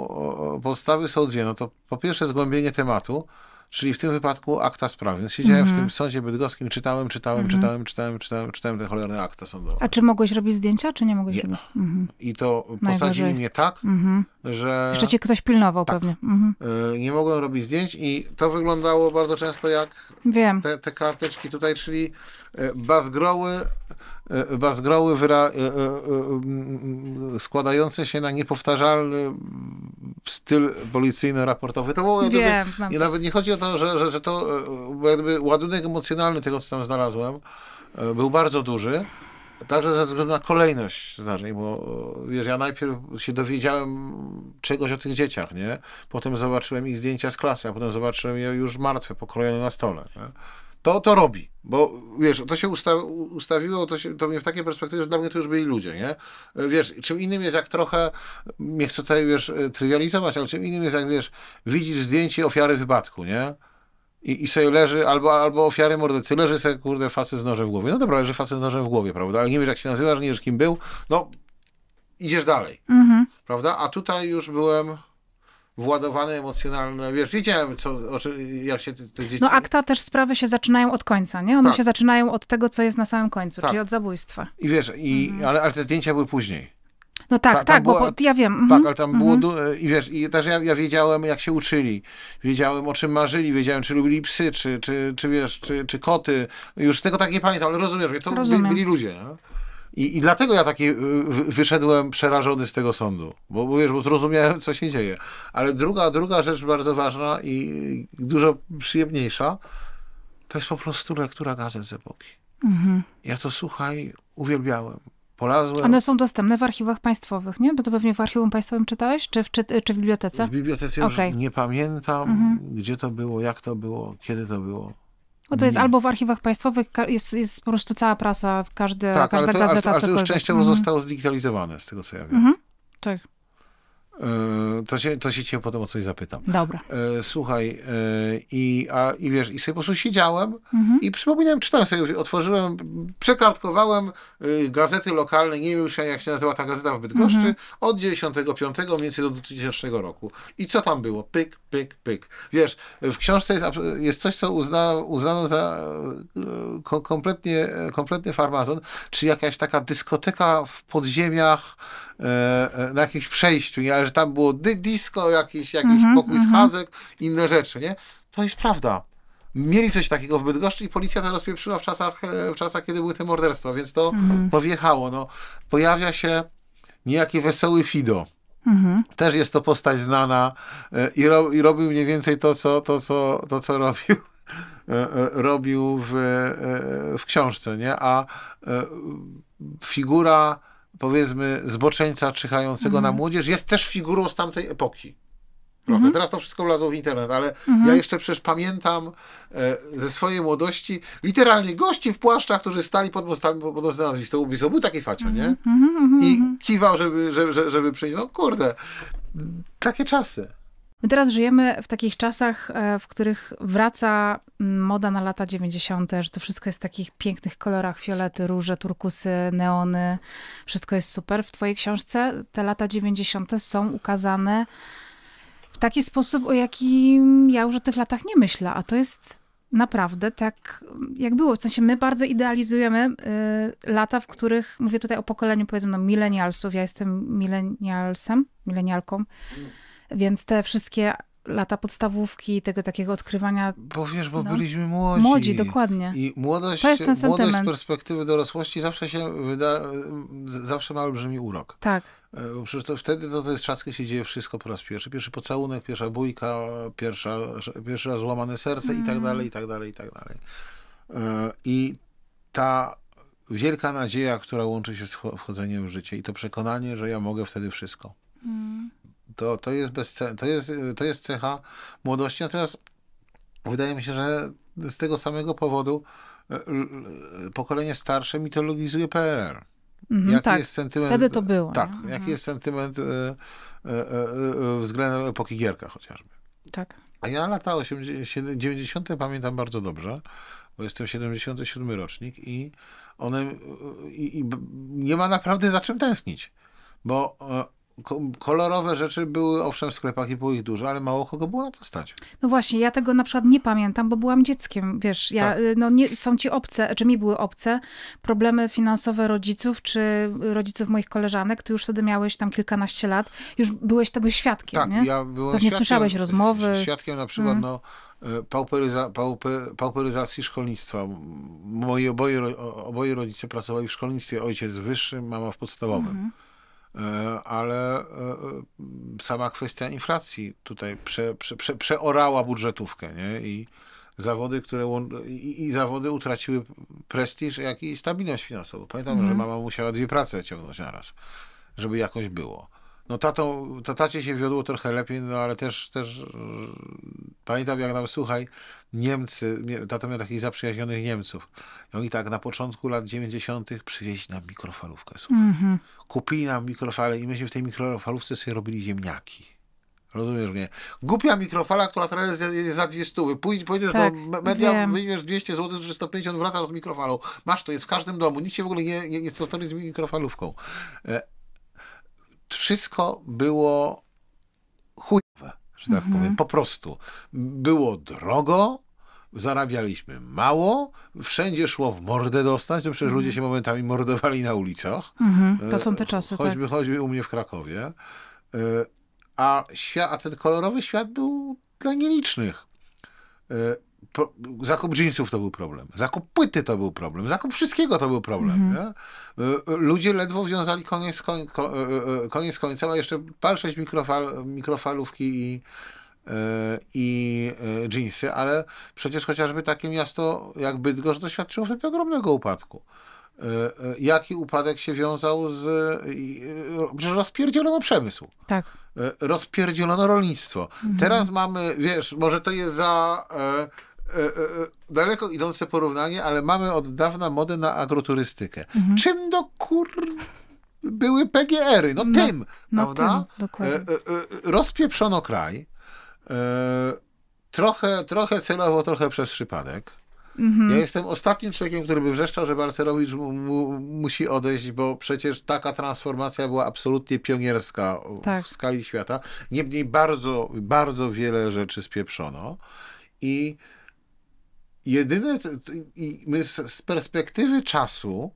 o- podstawy są dwie. No to po pierwsze zgłębienie tematu, czyli w tym wypadku akta sprawy. Więc siedziałem w tym sądzie bydgoskim, czytałem, czytałem, czytałem, czytałem, czytałem, czytałem te cholerne akta sądowe. A czy mogłeś robić zdjęcia, czy nie mogłeś Nie. robić? Mhm. I to posadzili mnie tak, Mhm. że Jeszcze cię ktoś pilnował Tak. pewnie. Mhm. e, nie mogłem robić zdjęć i to wyglądało bardzo często jak Wiem. te, te karteczki tutaj, czyli e, bazgroły, e, bazgroły wyra, e, e, e, mm, składające się na niepowtarzalny styl policyjno-raportowy. To było jak gdyby, Wiem, znam. nie, nawet nie chodzi o to, że, że, że to e, jakby ładunek emocjonalny tego, co tam znalazłem, e, był bardzo duży. Także ze względu na kolejność zdarzeń, bo e, wiesz, ja najpierw się dowiedziałem czegoś o tych dzieciach, nie? Potem zobaczyłem ich zdjęcia z klasy, a potem zobaczyłem je już martwe, pokrojone na stole, nie? To, to robi, bo wiesz, to się usta ustawiło, to, się, to mnie w takiej perspektywie, że dla mnie to już byli ludzie, nie? Wiesz, czym innym jest jak trochę, nie chcę tutaj, wiesz, trywializować, ale czym innym jest jak, wiesz, widzisz zdjęcie ofiary wypadku, nie? I, I sobie leży, albo, albo ofiary mordercy, leży sobie, kurde, facet z nożem w głowie. No dobra, leży facet z nożem w głowie, prawda? Ale nie wiesz, jak się nazywasz, nie wiesz, kim był. No, idziesz dalej, Mhm. prawda? A tutaj już byłem władowany emocjonalnie. Wiesz, wiedziałem, co, jak się te, te dzieci... No akta też sprawy się zaczynają od końca, nie? One Tak. się zaczynają od tego, co jest na samym końcu, Tak. czyli od zabójstwa. I wiesz, i, ale, ale te zdjęcia były później. No tak, Ta- tak, bo była- po, ja wiem. Mhm. Tak, ale tam było. Du- I wiesz, i też ja, ja wiedziałem, jak się uczyli. Wiedziałem, o czym marzyli, wiedziałem, czy lubili psy, czy, czy, czy wiesz, czy, czy koty. Już tego tak nie pamiętam, ale rozumiesz, to Rozumiem. byli ludzie. Nie? I, I dlatego ja taki y, wyszedłem przerażony z tego sądu, bo, bo wiesz, bo zrozumiałem, co się dzieje. Ale druga, druga rzecz bardzo ważna i dużo przyjemniejsza, to jest po prostu lektura gazet z epoki. Mhm. Ja to, słuchaj, uwielbiałem. Polazłem. One są dostępne w archiwach państwowych, nie? Bo to pewnie w archiwum państwowym czytałeś, czy w, czy, czy w bibliotece? W bibliotece okay. już nie pamiętam, mhm. gdzie to było, jak to było, kiedy to było. No to jest nie. albo w archiwach państwowych, jest, jest po prostu cała prasa, każdy, tak, każda ale to, gazeta, ale to, ale to już częściowo mhm. zostało zdigitalizowane, z tego co ja wiem. Mhm. Tak. E, to się, to się cię potem o coś zapytam. Dobra. E, słuchaj, e, i, a, i wiesz, i sobie po prostu siedziałem mhm. i przypominałem, czytałem sobie, otworzyłem, przekartkowałem gazety lokalne, nie wiem już jak się nazywa ta gazeta w Bydgoszczy, mhm. od 95 mniej więcej do 2000 roku. I co tam było? Pyk, pyk, pyk. Wiesz, w książce jest, jest coś, co uzna, uznano za kompletnie, kompletny farmazon, czy jakaś taka dyskoteka w podziemiach, na jakimś przejściu, nie? ale że tam było disco, jakiś, jakiś mm -hmm, pokój mm -hmm. inne rzeczy, nie? To jest prawda. Mieli coś takiego w Bydgoszczy i policja to rozpieprzyła w czasach, e, w czasach kiedy były te morderstwa, więc to, mm -hmm. to wjechało. No, pojawia się niejaki wesoły Fido. Mhm. Też jest to postać znana i, ro, i robił mniej więcej to, co, to, co, to, co robił robił w, w książce, nie? A figura powiedzmy, zboczeńca czyhającego mm. na mhm. młodzież jest też figurą z tamtej epoki. Trochę. Mm -hmm. Teraz to wszystko wlazło w internet, ale mm -hmm. ja jeszcze przecież pamiętam e, ze swojej młodości literalnie gości w płaszczach, którzy stali pod mostami pod mostem nazwistą Był taki facio, nie? Mm -hmm. I kiwał, żeby, żeby, żeby przyjść. No kurde, takie czasy. My teraz żyjemy w takich czasach, e, w których wraca moda na lata 90., że to wszystko jest w takich pięknych kolorach, fiolety, róże, turkusy, neony, wszystko jest super. W twojej książce te lata 90. są ukazane w taki sposób, o jakim ja już o tych latach nie myślę, a to jest naprawdę tak, jak było. W sensie my bardzo idealizujemy y, lata, w których, mówię tutaj o pokoleniu powiedzmy no milenialsów, ja jestem milenialsem, milenialką, więc te wszystkie lata podstawówki, tego takiego odkrywania. Bo wiesz, bo no, byliśmy młodzi. Młodzi, dokładnie. I młodość, to jest ten sentyment. młodość z perspektywy dorosłości zawsze się wyda, zawsze ma olbrzymi urok. Tak. E, przecież to, wtedy to, to jest czas, kiedy się dzieje wszystko po raz pierwszy. Pierwszy pocałunek, pierwsza bójka, pierwsza, pierwszy raz złamane serce mm. i tak mm. dalej, i tak dalej, i tak dalej. E, I ta wielka nadzieja, która łączy się z wchodzeniem w życie i to przekonanie, że ja mogę wtedy wszystko. Mm. To, to, jest bez, to, jest, to jest cecha młodości, natomiast wydaje mi się, że z tego samego powodu e, pokolenie starsze mitologizuje PRL. Mhm, jaki tak, jest sentyment, wtedy to było. Tak, nie? jaki mhm. jest sentyment e, e, względem epoki Gierka chociażby. Tak. A ja lata 80, 90. pamiętam bardzo dobrze, bo jestem 77 rocznik i one i, i nie ma naprawdę za czym tęsknić. Bo kolorowe rzeczy były owszem w sklepach i było ich dużo, ale mało kogo było na to stać. No właśnie, ja tego na przykład nie pamiętam, bo byłam dzieckiem, wiesz, ja, tak. no nie, są ci obce, czy mi były obce, problemy finansowe rodziców, czy rodziców moich koleżanek, ty już wtedy miałeś tam kilkanaście lat, już byłeś tego świadkiem, tak, nie? ja byłem Pewnie słyszałeś rozmowy. Świadkiem na przykład, hmm. no, e, pauperyza, pauper, pauperyzacji szkolnictwa. Moi oboje, oboje rodzice pracowali w szkolnictwie, ojciec w wyższym, mama w podstawowym. Hmm E, ale e, e, sama kwestia inflacji tutaj prze, prze, prze, przeorała budżetówkę, nie? I zawody, które i, i, zawody utraciły prestiż, jak i stabilność finansową. Pamiętam, mhm. że mama musiała dwie prace ciągnąć naraz, żeby jakoś było. No tato, tacie się wiodło trochę lepiej, no ale też, też pamiętam jak nam, słuchaj, Niemcy, tato miał takich zaprzyjaźnionych Niemców. I oni tak na początku lat 90. przywieźli nam mikrofalówkę. Mm -hmm. Kupili nam mikrofale i myśmy w tej mikrofalówce sobie robili ziemniaki. Rozumiesz mnie? Głupia mikrofala, która teraz jest, jest za dwie stówy. Pójdź, pójdziesz tak, do media, wyjmiesz 200 zł, czy 150, wracasz z mikrofalą. Masz, to jest w każdym domu. Nikt się w ogóle nie, nie, nie z mikrofalówką. E, wszystko było chujowe, że tak mhm. powiem. Po prostu. Było drogo, zarabialiśmy mało, wszędzie szło w mordę dostać, to przecież ludzie mhm. się momentami mordowali na ulicach. Mhm, to są te czasy, choćby, tak. choćby u mnie w Krakowie. E, a, świat, a ten kolorowy świat był dla nielicznych. Pro, zakup jeansów to był problem, zakup płyty to był problem, zakup wszystkiego to był problem. Nie? Ludzie ledwo wiązali koniec, koń, koniec końcem, a jeszcze palsześć mikrofal, mikrofalówki i, i jeansy, ale przecież chociażby takie miasto jak Bydgoszcz doświadczyło wtedy ogromnego upadku. Jaki upadek się wiązał z... Przecież rozpierdzielono przemysł. Tak. Rozpierdzielono rolnictwo. Mhm. Teraz mamy, wiesz, może to jest za E, e, e, daleko idące porównanie, ale mamy od dawna modę na agroturystykę. Mhm. Czym do kur... były PGR-y? No, no tym, no prawda? Tym, dokładnie. Rozpieprzono kraj. Trochę, trochę celowo, trochę przez przypadek. Mhm. Ja jestem ostatnim człowiekiem, który by wrzeszczał, że Balcerowicz mu, mu, musi odejść, bo przecież taka transformacja była absolutnie pionierska tak. w skali świata. Niemniej bardzo, bardzo wiele rzeczy spieprzono. I jedyne, i my z perspektywy czasu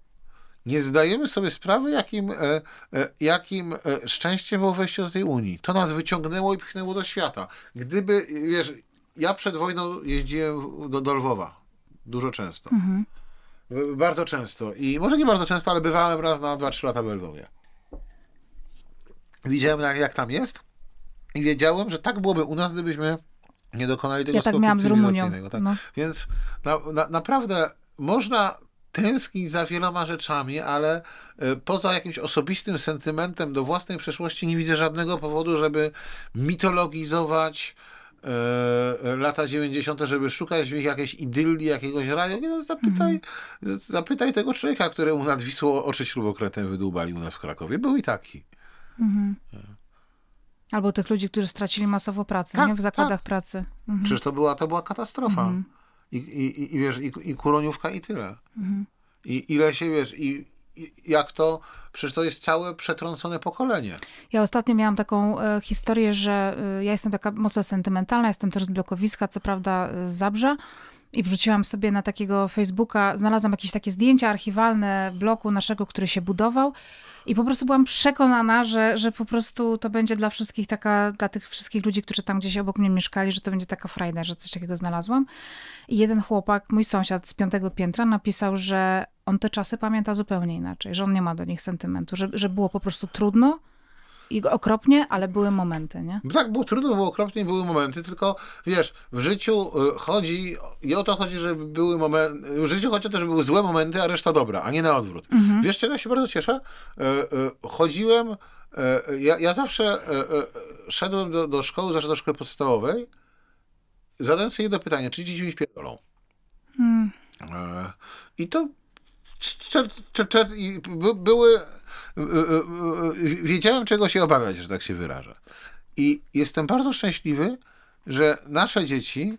nie zdajemy sobie sprawy, jakim, e, e, jakim e, szczęściem było wejście do tej Unii. To nas wyciągnęło i pchnęło do świata. Gdyby, wiesz, ja przed wojną jeździłem do, do Lwowa. Dużo często. Mhm. Bardzo często. I może nie bardzo często, ale bywałem raz na 2-3 lata w Lwowie. Widziałem, jak, jak tam jest i wiedziałem, że tak byłoby u nas, gdybyśmy nie dokonali tego ja tak miałam z Rumunią. Tak? No. Więc na, na, naprawdę można tęsknić za wieloma rzeczami, ale e, poza jakimś osobistym sentymentem do własnej przeszłości nie widzę żadnego powodu, żeby mitologizować lata 90., żeby szukać w nich jakiejś idylii, jakiegoś raju. No, zapytaj, mhm. zapytaj tego człowieka, któremu nad Wisłą oczy śrubokretem wydłubali u nas w Krakowie. Był i taki. Mhm. Albo tych ludzi, którzy stracili masowo pracę tak, nie? w zakładach tak. pracy. Mhm. Przecież to była, to była katastrofa. Mhm. I, i, i, wiesz, i, i kuroniówka i tyle. Mhm. I ile się, wiesz, i, i jak to, przecież to jest całe przetrącone pokolenie. Ja ostatnio miałam taką e, historię, że e, ja jestem taka mocno sentymentalna, jestem też z blokowiska, co prawda z Zabrza, i wrzuciłam sobie na takiego Facebooka, znalazłam jakieś takie zdjęcia archiwalne bloku naszego, który się budował i po prostu byłam przekonana, że, że po prostu to będzie dla wszystkich taka, dla tych wszystkich ludzi, którzy tam gdzieś obok mnie mieszkali, że to będzie taka frajda, że coś takiego znalazłam. I jeden chłopak, mój sąsiad z piątego piętra napisał, że on te czasy pamięta zupełnie inaczej, że on nie ma do nich sentymentu, że, że było po prostu trudno, i okropnie, ale były momenty, nie? Tak, było trudno, było okropnie, były momenty, tylko wiesz, w życiu y, chodzi, i o to chodzi, żeby były momenty, w życiu chodzi o to, żeby były złe momenty, a reszta dobra, a nie na odwrót. Mhm. Wiesz, czego ja się bardzo cieszę? E, e, chodziłem, ja, ja zawsze szedłem do, do szkoły, zawsze do szkoły podstawowej, zadając sobie jedno pytanie, czy dzieci mi wpierdolą? Hmm. I to były Y, y, y, wiedziałem, czego się obawiać, że tak się wyrażę. I jestem bardzo szczęśliwy, że nasze dzieci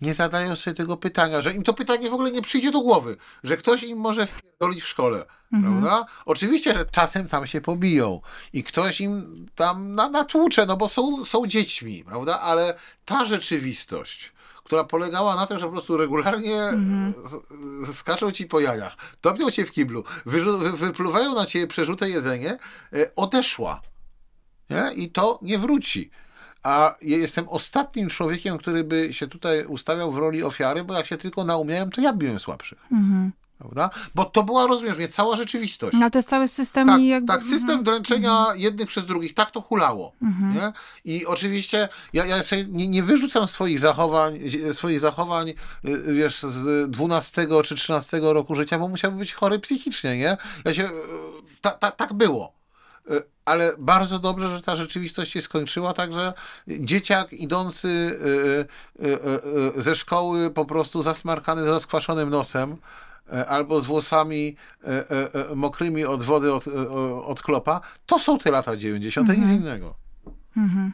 nie zadają sobie tego pytania, że im to pytanie w ogóle nie przyjdzie do głowy, że ktoś im może wpierdolić w szkole, mhm. prawda? Oczywiście, że czasem tam się pobiją i ktoś im tam na, natłucze, no bo są, są dziećmi, prawda? Ale ta rzeczywistość, która polegała na tym, że po prostu regularnie mhm. skaczą ci po jajach, topią cię w kiblu, wypluwają na ciebie przerzute jedzenie, e, odeszła. Nie? I to nie wróci. A ja jestem ostatnim człowiekiem, który by się tutaj ustawiał w roli ofiary, bo jak się tylko naumiałem, to ja byłem słabszy. Mhm. Prawda? Bo to była, rozumiesz mnie, cała rzeczywistość. No to jest cały system. Tak, jakby... tak system mhm. dręczenia mhm. jednych przez drugich. Tak to hulało. Mhm. Nie? I oczywiście ja, ja nie, nie, wyrzucam swoich zachowań, swoich zachowań, y, wiesz, z 12 czy 13 roku życia, bo musiałbym być chory psychicznie, nie? Ja się, ta, ta, tak było. Y, ale bardzo dobrze, że ta rzeczywistość się skończyła, także dzieciak idący y, ze szkoły po prostu zasmarkany, z rozkwaszonym nosem, albo z włosami e, e, mokrymi od wody, od, od klopa, to są te lata 90., mhm. nic innego. Mhm.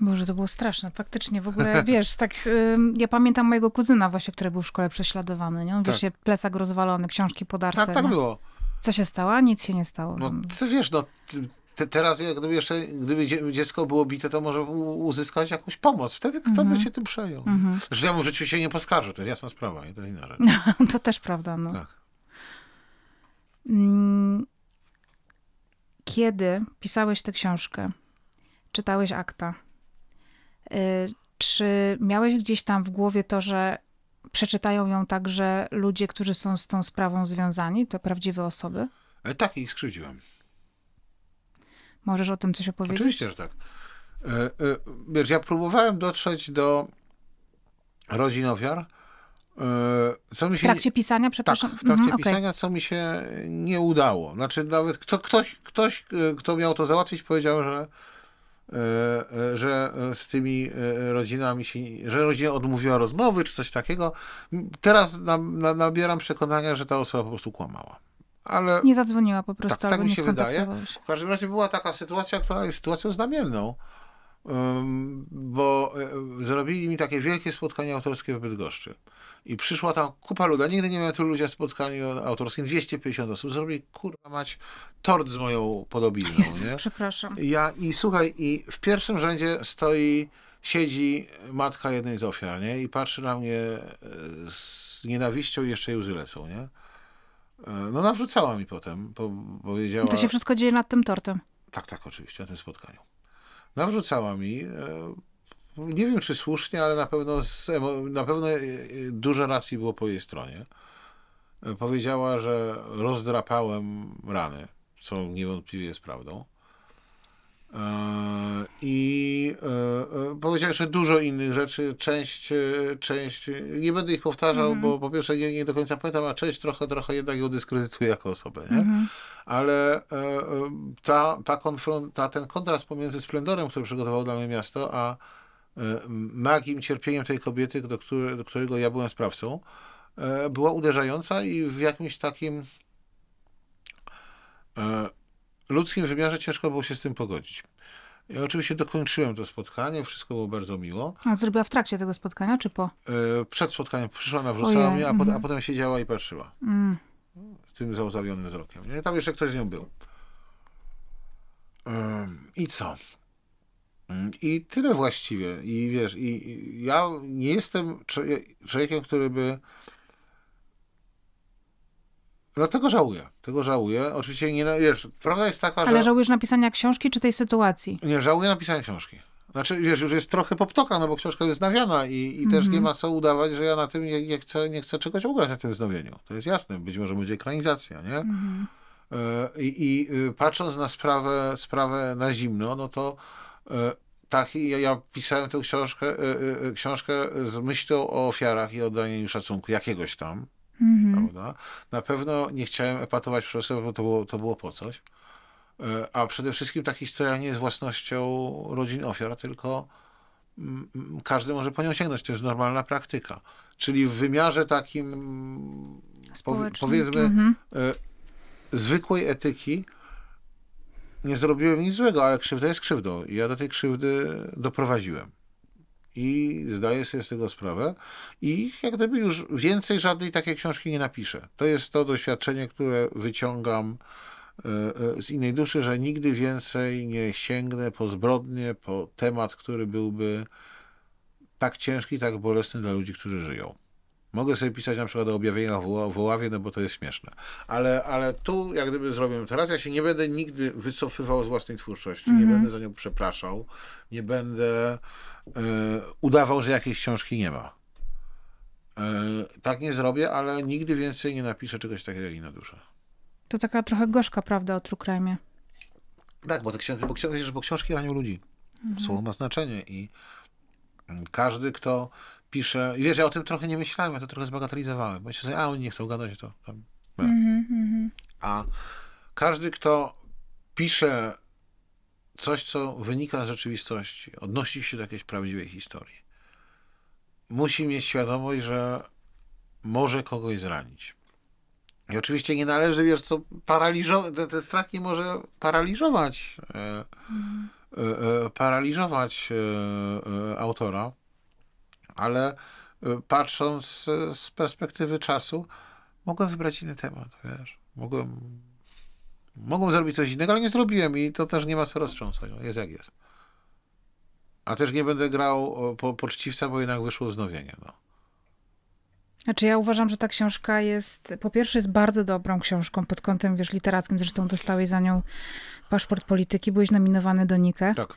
Boże, to było straszne. Faktycznie, w ogóle, wiesz, tak, y, ja pamiętam mojego kuzyna właśnie, który był w szkole prześladowany, nie? On, tak. wiesz, plecak rozwalony, książki podarte. Tak, tak było. Co się stało? Nic się nie stało. No, ty wiesz, no, te, teraz gdyby jeszcze, gdyby dziecko było bite, to może uzyskać jakąś pomoc. Wtedy kto mm -hmm. by się tym przejął? Mm -hmm. Zresztą ja mu w życiu się nie poskarżę, to jest jasna sprawa, to jest inna rzecz. No, to też prawda, no. Tak. Mm, kiedy pisałeś tę książkę, czytałeś akta, Czy miałeś gdzieś tam w głowie to, że przeczytają ją także ludzie, którzy są z tą sprawą związani, to prawdziwe osoby? E, tak, ich skrzywdziłem. Możesz o tym coś opowiedzieć? Oczywiście, że tak. E, e, wiesz, ja próbowałem dotrzeć do rodzin ofiar. E, co mi się... W trakcie pisania, przepraszam? Tak, w trakcie mhm, pisania, okay. co mi się nie udało. Znaczy nawet kto, ktoś, ktoś, kto miał to załatwić, powiedział, że że z tymi rodzinami się, że rodzina odmówiła rozmowy, czy coś takiego. Teraz nabieram przekonania, że ta osoba po prostu kłamała ale... Nie zadzwoniła po prostu, tak, tak mi się wydaje. W każdym razie była taka sytuacja, która jest sytuacją znamienną, bo e, zrobili mi takie wielkie spotkanie autorskie w Bydgoszczy. I przyszła tam kupa ludzi. Nigdy nie miałem tylu ludzi na spotkaniu autorskim. 250 osób. Zrobili, kurwa mać, tort z moją podobizną. Jezus, nie? przepraszam. Ja, I słuchaj, i w pierwszym rzędzie stoi, siedzi matka jednej z ofiar, nie? I patrzy na mnie e, z nienawiścią i jeszcze jej łzy lecą, nie? E, no nawrzucała mi potem, powiedziała... To się wszystko dzieje nad tym tortem. Tak, tak, oczywiście, na tym spotkaniu. Nawrzucała mi, e, nie wiem czy słusznie, ale na pewno, z, na pewno e, dużo racji było po jej stronie. Powiedziała, że rozdrapałem rany, co niewątpliwie jest prawdą. E, I e, e, powiedział jeszcze dużo innych rzeczy. Część, część nie będę ich powtarzał, mm -hmm. bo po pierwsze nie, nie, do końca pamiętam, a część trochę, trochę jednak ją dyskredytuje jako osobę. Nie? Mm -hmm. Ale ta, ta, ta, ten kontrast pomiędzy splendorem, który przygotowało dla mnie miasto, a magim cierpieniem tej kobiety, do, który, do którego ja byłem sprawcą, była uderzająca i w jakimś takim ludzkim wymiarze ciężko było się z tym pogodzić. Ja oczywiście dokończyłem to spotkanie, wszystko było bardzo miło. A zrobiła w trakcie tego spotkania, czy po? E, przed spotkaniem przyszła, nawrócała mnie, a, mm -hmm. a, potem siedziała i patrzyła. Mm. Z tym załzawionym wzrokiem. Nie? Tam jeszcze ktoś z nią był. I co? I tyle właściwie. I wiesz, i, i ja nie jestem człowiekiem, który by no tego żałuję. Tego żałuję. Oczywiście nie, wiesz, prawda jest taka, Ale że... żałujesz napisania książki czy tej sytuacji? Nie, żałuję napisania książki. Znaczy, wiesz, już jest trochę poptoka, no bo książka jest znawiana i, i mm -hmm. też nie mhm. ma co udawać, że ja na tym nie, nie, chcę, nie chcę czegoś ugrać na tym wznowieniu. To jest jasne. Być może będzie ekranizacja, nie? Mm -hmm. I, I y, patrząc na sprawę, sprawę na zimno, no to e, tak, ja, ja pisałem tę książkę, e, książkę z myślą o ofiarach i oddaniu im szacunku jakiegoś tam, Mhm. Prawda? Na pewno nie chciałem epatować profesora, bo to było, to było po coś. E, a przede wszystkim ta historia nie jest własnością rodzin ofiar, tylko mm, mm, każdy może po nią sięgnąć. To jest normalna praktyka. Czyli w wymiarze takim, powiedzmy, mhm. E, zwykłej etyki, nie zrobiłem nic złego, ale krzywda jest krzywdą. I ja do tej krzywdy doprowadziłem i zdaję sobie z tego sprawę i jak gdyby już więcej żadnej takiej książki nie napiszę. To jest to doświadczenie, które wyciągam e, e, z innej duszy, że nigdy więcej nie sięgnę po zbrodnie, po temat, który byłby tak ciężki, tak bolesny dla ludzi, którzy żyją. Mogę sobie pisać na przykład o objawieniach w Oławie, no bo to jest śmieszne. Ale, ale tu jak gdyby zrobię teraz, ja się nie będę nigdy wycofywał z własnej twórczości, mm -hmm. nie mhm. będę za nią przepraszał, nie będę y, udawał, że jakiejś książki nie ma. Y, tak nie zrobię, ale nigdy więcej nie napiszę czegoś takiego jak na duszę. To taka trochę gorzka prawda o true crime. Tak, bo, te książki, bo, książki, bo książki ranią ludzi. Mhm. Słowo ma znaczenie i każdy, kto pisze. I wiesz, ja o tym trochę nie myślałem, ja to trochę zbagatelizowałem. Bo się sobie, a oni nie chcą gadać, to tam. Mm -hmm. A każdy, kto pisze coś, co wynika z rzeczywistości, odnosi się do jakiejś prawdziwej historii, musi mieć świadomość, że może kogoś zranić. I oczywiście nie należy, wiesz, co paraliżować, ten, ten strach nie może paraliżować, e, mm. e, e, paraliżować e, e, autora ale y, patrząc z perspektywy czasu, mogłem wybrać inny temat, wiesz. Mogłem, mogłem zrobić coś innego, ale nie zrobiłem i to też nie ma co roztrząsać. No, jest jak jest. A też nie będę grał po, poczciwca, bo jednak wyszło wznowienie. No. Znaczy ja uważam, że ta książka jest, po pierwsze jest bardzo dobrą książką pod kątem, wiesz, literackim. Zresztą dostałeś za nią paszport polityki, byłeś nominowany do Nike. Tak.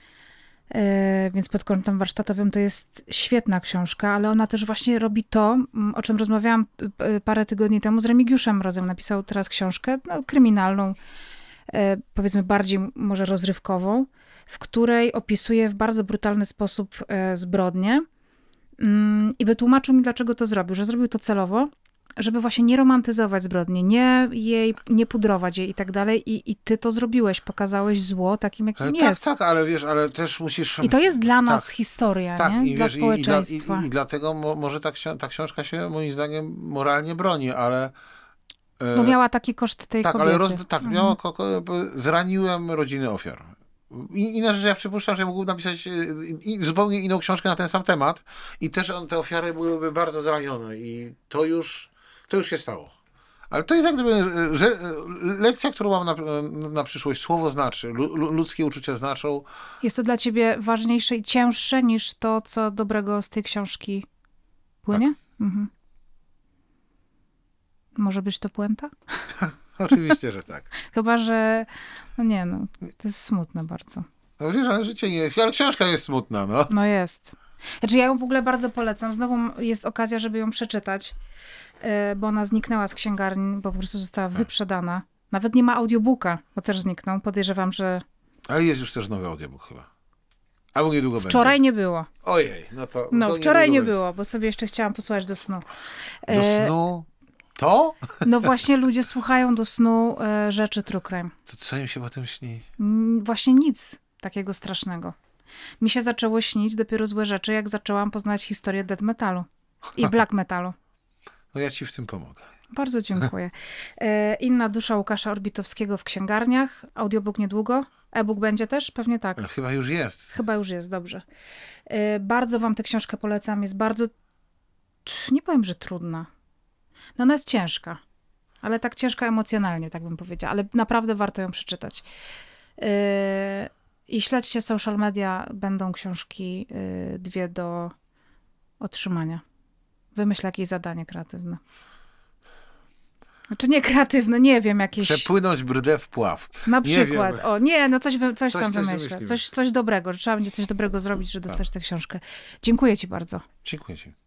E, więc pod kątem warsztatowym to jest świetna książka, ale ona też właśnie robi to, o czym rozmawiałam parę tygodni temu z Remigiuszem Rozem. Napisał teraz książkę no, kryminalną, e, powiedzmy bardziej może rozrywkową, w której opisuje w bardzo brutalny sposób e, zbrodnie mm, i wytłumaczył mi, dlaczego to zrobił, że zrobił to celowo, żeby właśnie nie romantyzować zbrodni, nie jej, nie pudrować jej i tak dalej. I, I ty to zrobiłeś, pokazałeś zło takim, jakim tak, jest. Tak, ale wiesz, ale też musisz... I to jest dla nas tak, historia, tak, nie? I, dla wiesz, społeczeństwa. I, i, I, dlatego mo, może ta, ta książka się moim zdaniem moralnie broni, ale... E, no miała taki koszt tej tak, kobiety. Ale roz, tak, mhm. miała, zraniłem rodziny ofiar. I, inna rzecz, ja przypuszczam, że mógłbym napisać e, zupełnie inną książkę na ten sam temat i też on, te ofiary byłyby bardzo zranione i to już to już się stało. Ale to jest jak gdyby że, lekcja, którą mam na, na przyszłość. Słowo znaczy, ludzkie uczucia znaczą. Jest to dla ciebie ważniejsze i cięższe niż to, co dobrego z tej książki płynie? Tak. Mhm. Może być to puenta? Oczywiście, że tak. Chyba, że no nie no, to jest smutne bardzo. No wiesz, ale życie nie jest, ale książka jest smutna, no. No jest. Znaczy ja ją w ogóle bardzo polecam. Znowu jest okazja, żeby ją przeczytać. E, bo ona zniknęła z księgarni, bo po prostu została wyprzedana. Nawet nie ma audiobooka, bo też zniknął. Podejrzewam, że... Ale jest już też nowy audiobook chyba. Albo niedługo Wczoraj będzie. nie było. Ojej, no to. No, to wczoraj nie będzie. było, bo sobie jeszcze chciałam posłuchać do snu. Do e, snu? To? No właśnie ludzie słuchają do snu e, rzeczy true crime. To co im się potem śni? Właśnie nic takiego strasznego. Mi się zaczęło śnić dopiero złe rzeczy, jak zaczęłam poznać historię death metalu i black metalu. No ja ci w tym pomogę. Bardzo dziękuję. E, Inna dusza Łukasza Orbitowskiego w księgarniach. Audiobook niedługo. E-book będzie też? Pewnie tak. E, chyba już jest. Chyba już jest, dobrze. E, bardzo wam tę książkę polecam. Jest bardzo, nie powiem, że trudna. No ona jest ciężka. Ale tak ciężka emocjonalnie, tak bym powiedziała. Ale naprawdę warto ją przeczytać. E, I śledźcie social media. Będą książki dwie do otrzymania. Wymyśl jakieś zadanie kreatywne. Znaczy nie kreatywne, nie wiem, jakieś... Przepłynąć brdę w pław. Na przykład. Nie o, nie, no coś, coś, coś tam wymyślę. Coś, coś dobrego, że trzeba będzie coś dobrego zrobić, żeby dostać tak. tę książkę. Dziękuję ci bardzo. Dziękuję ci.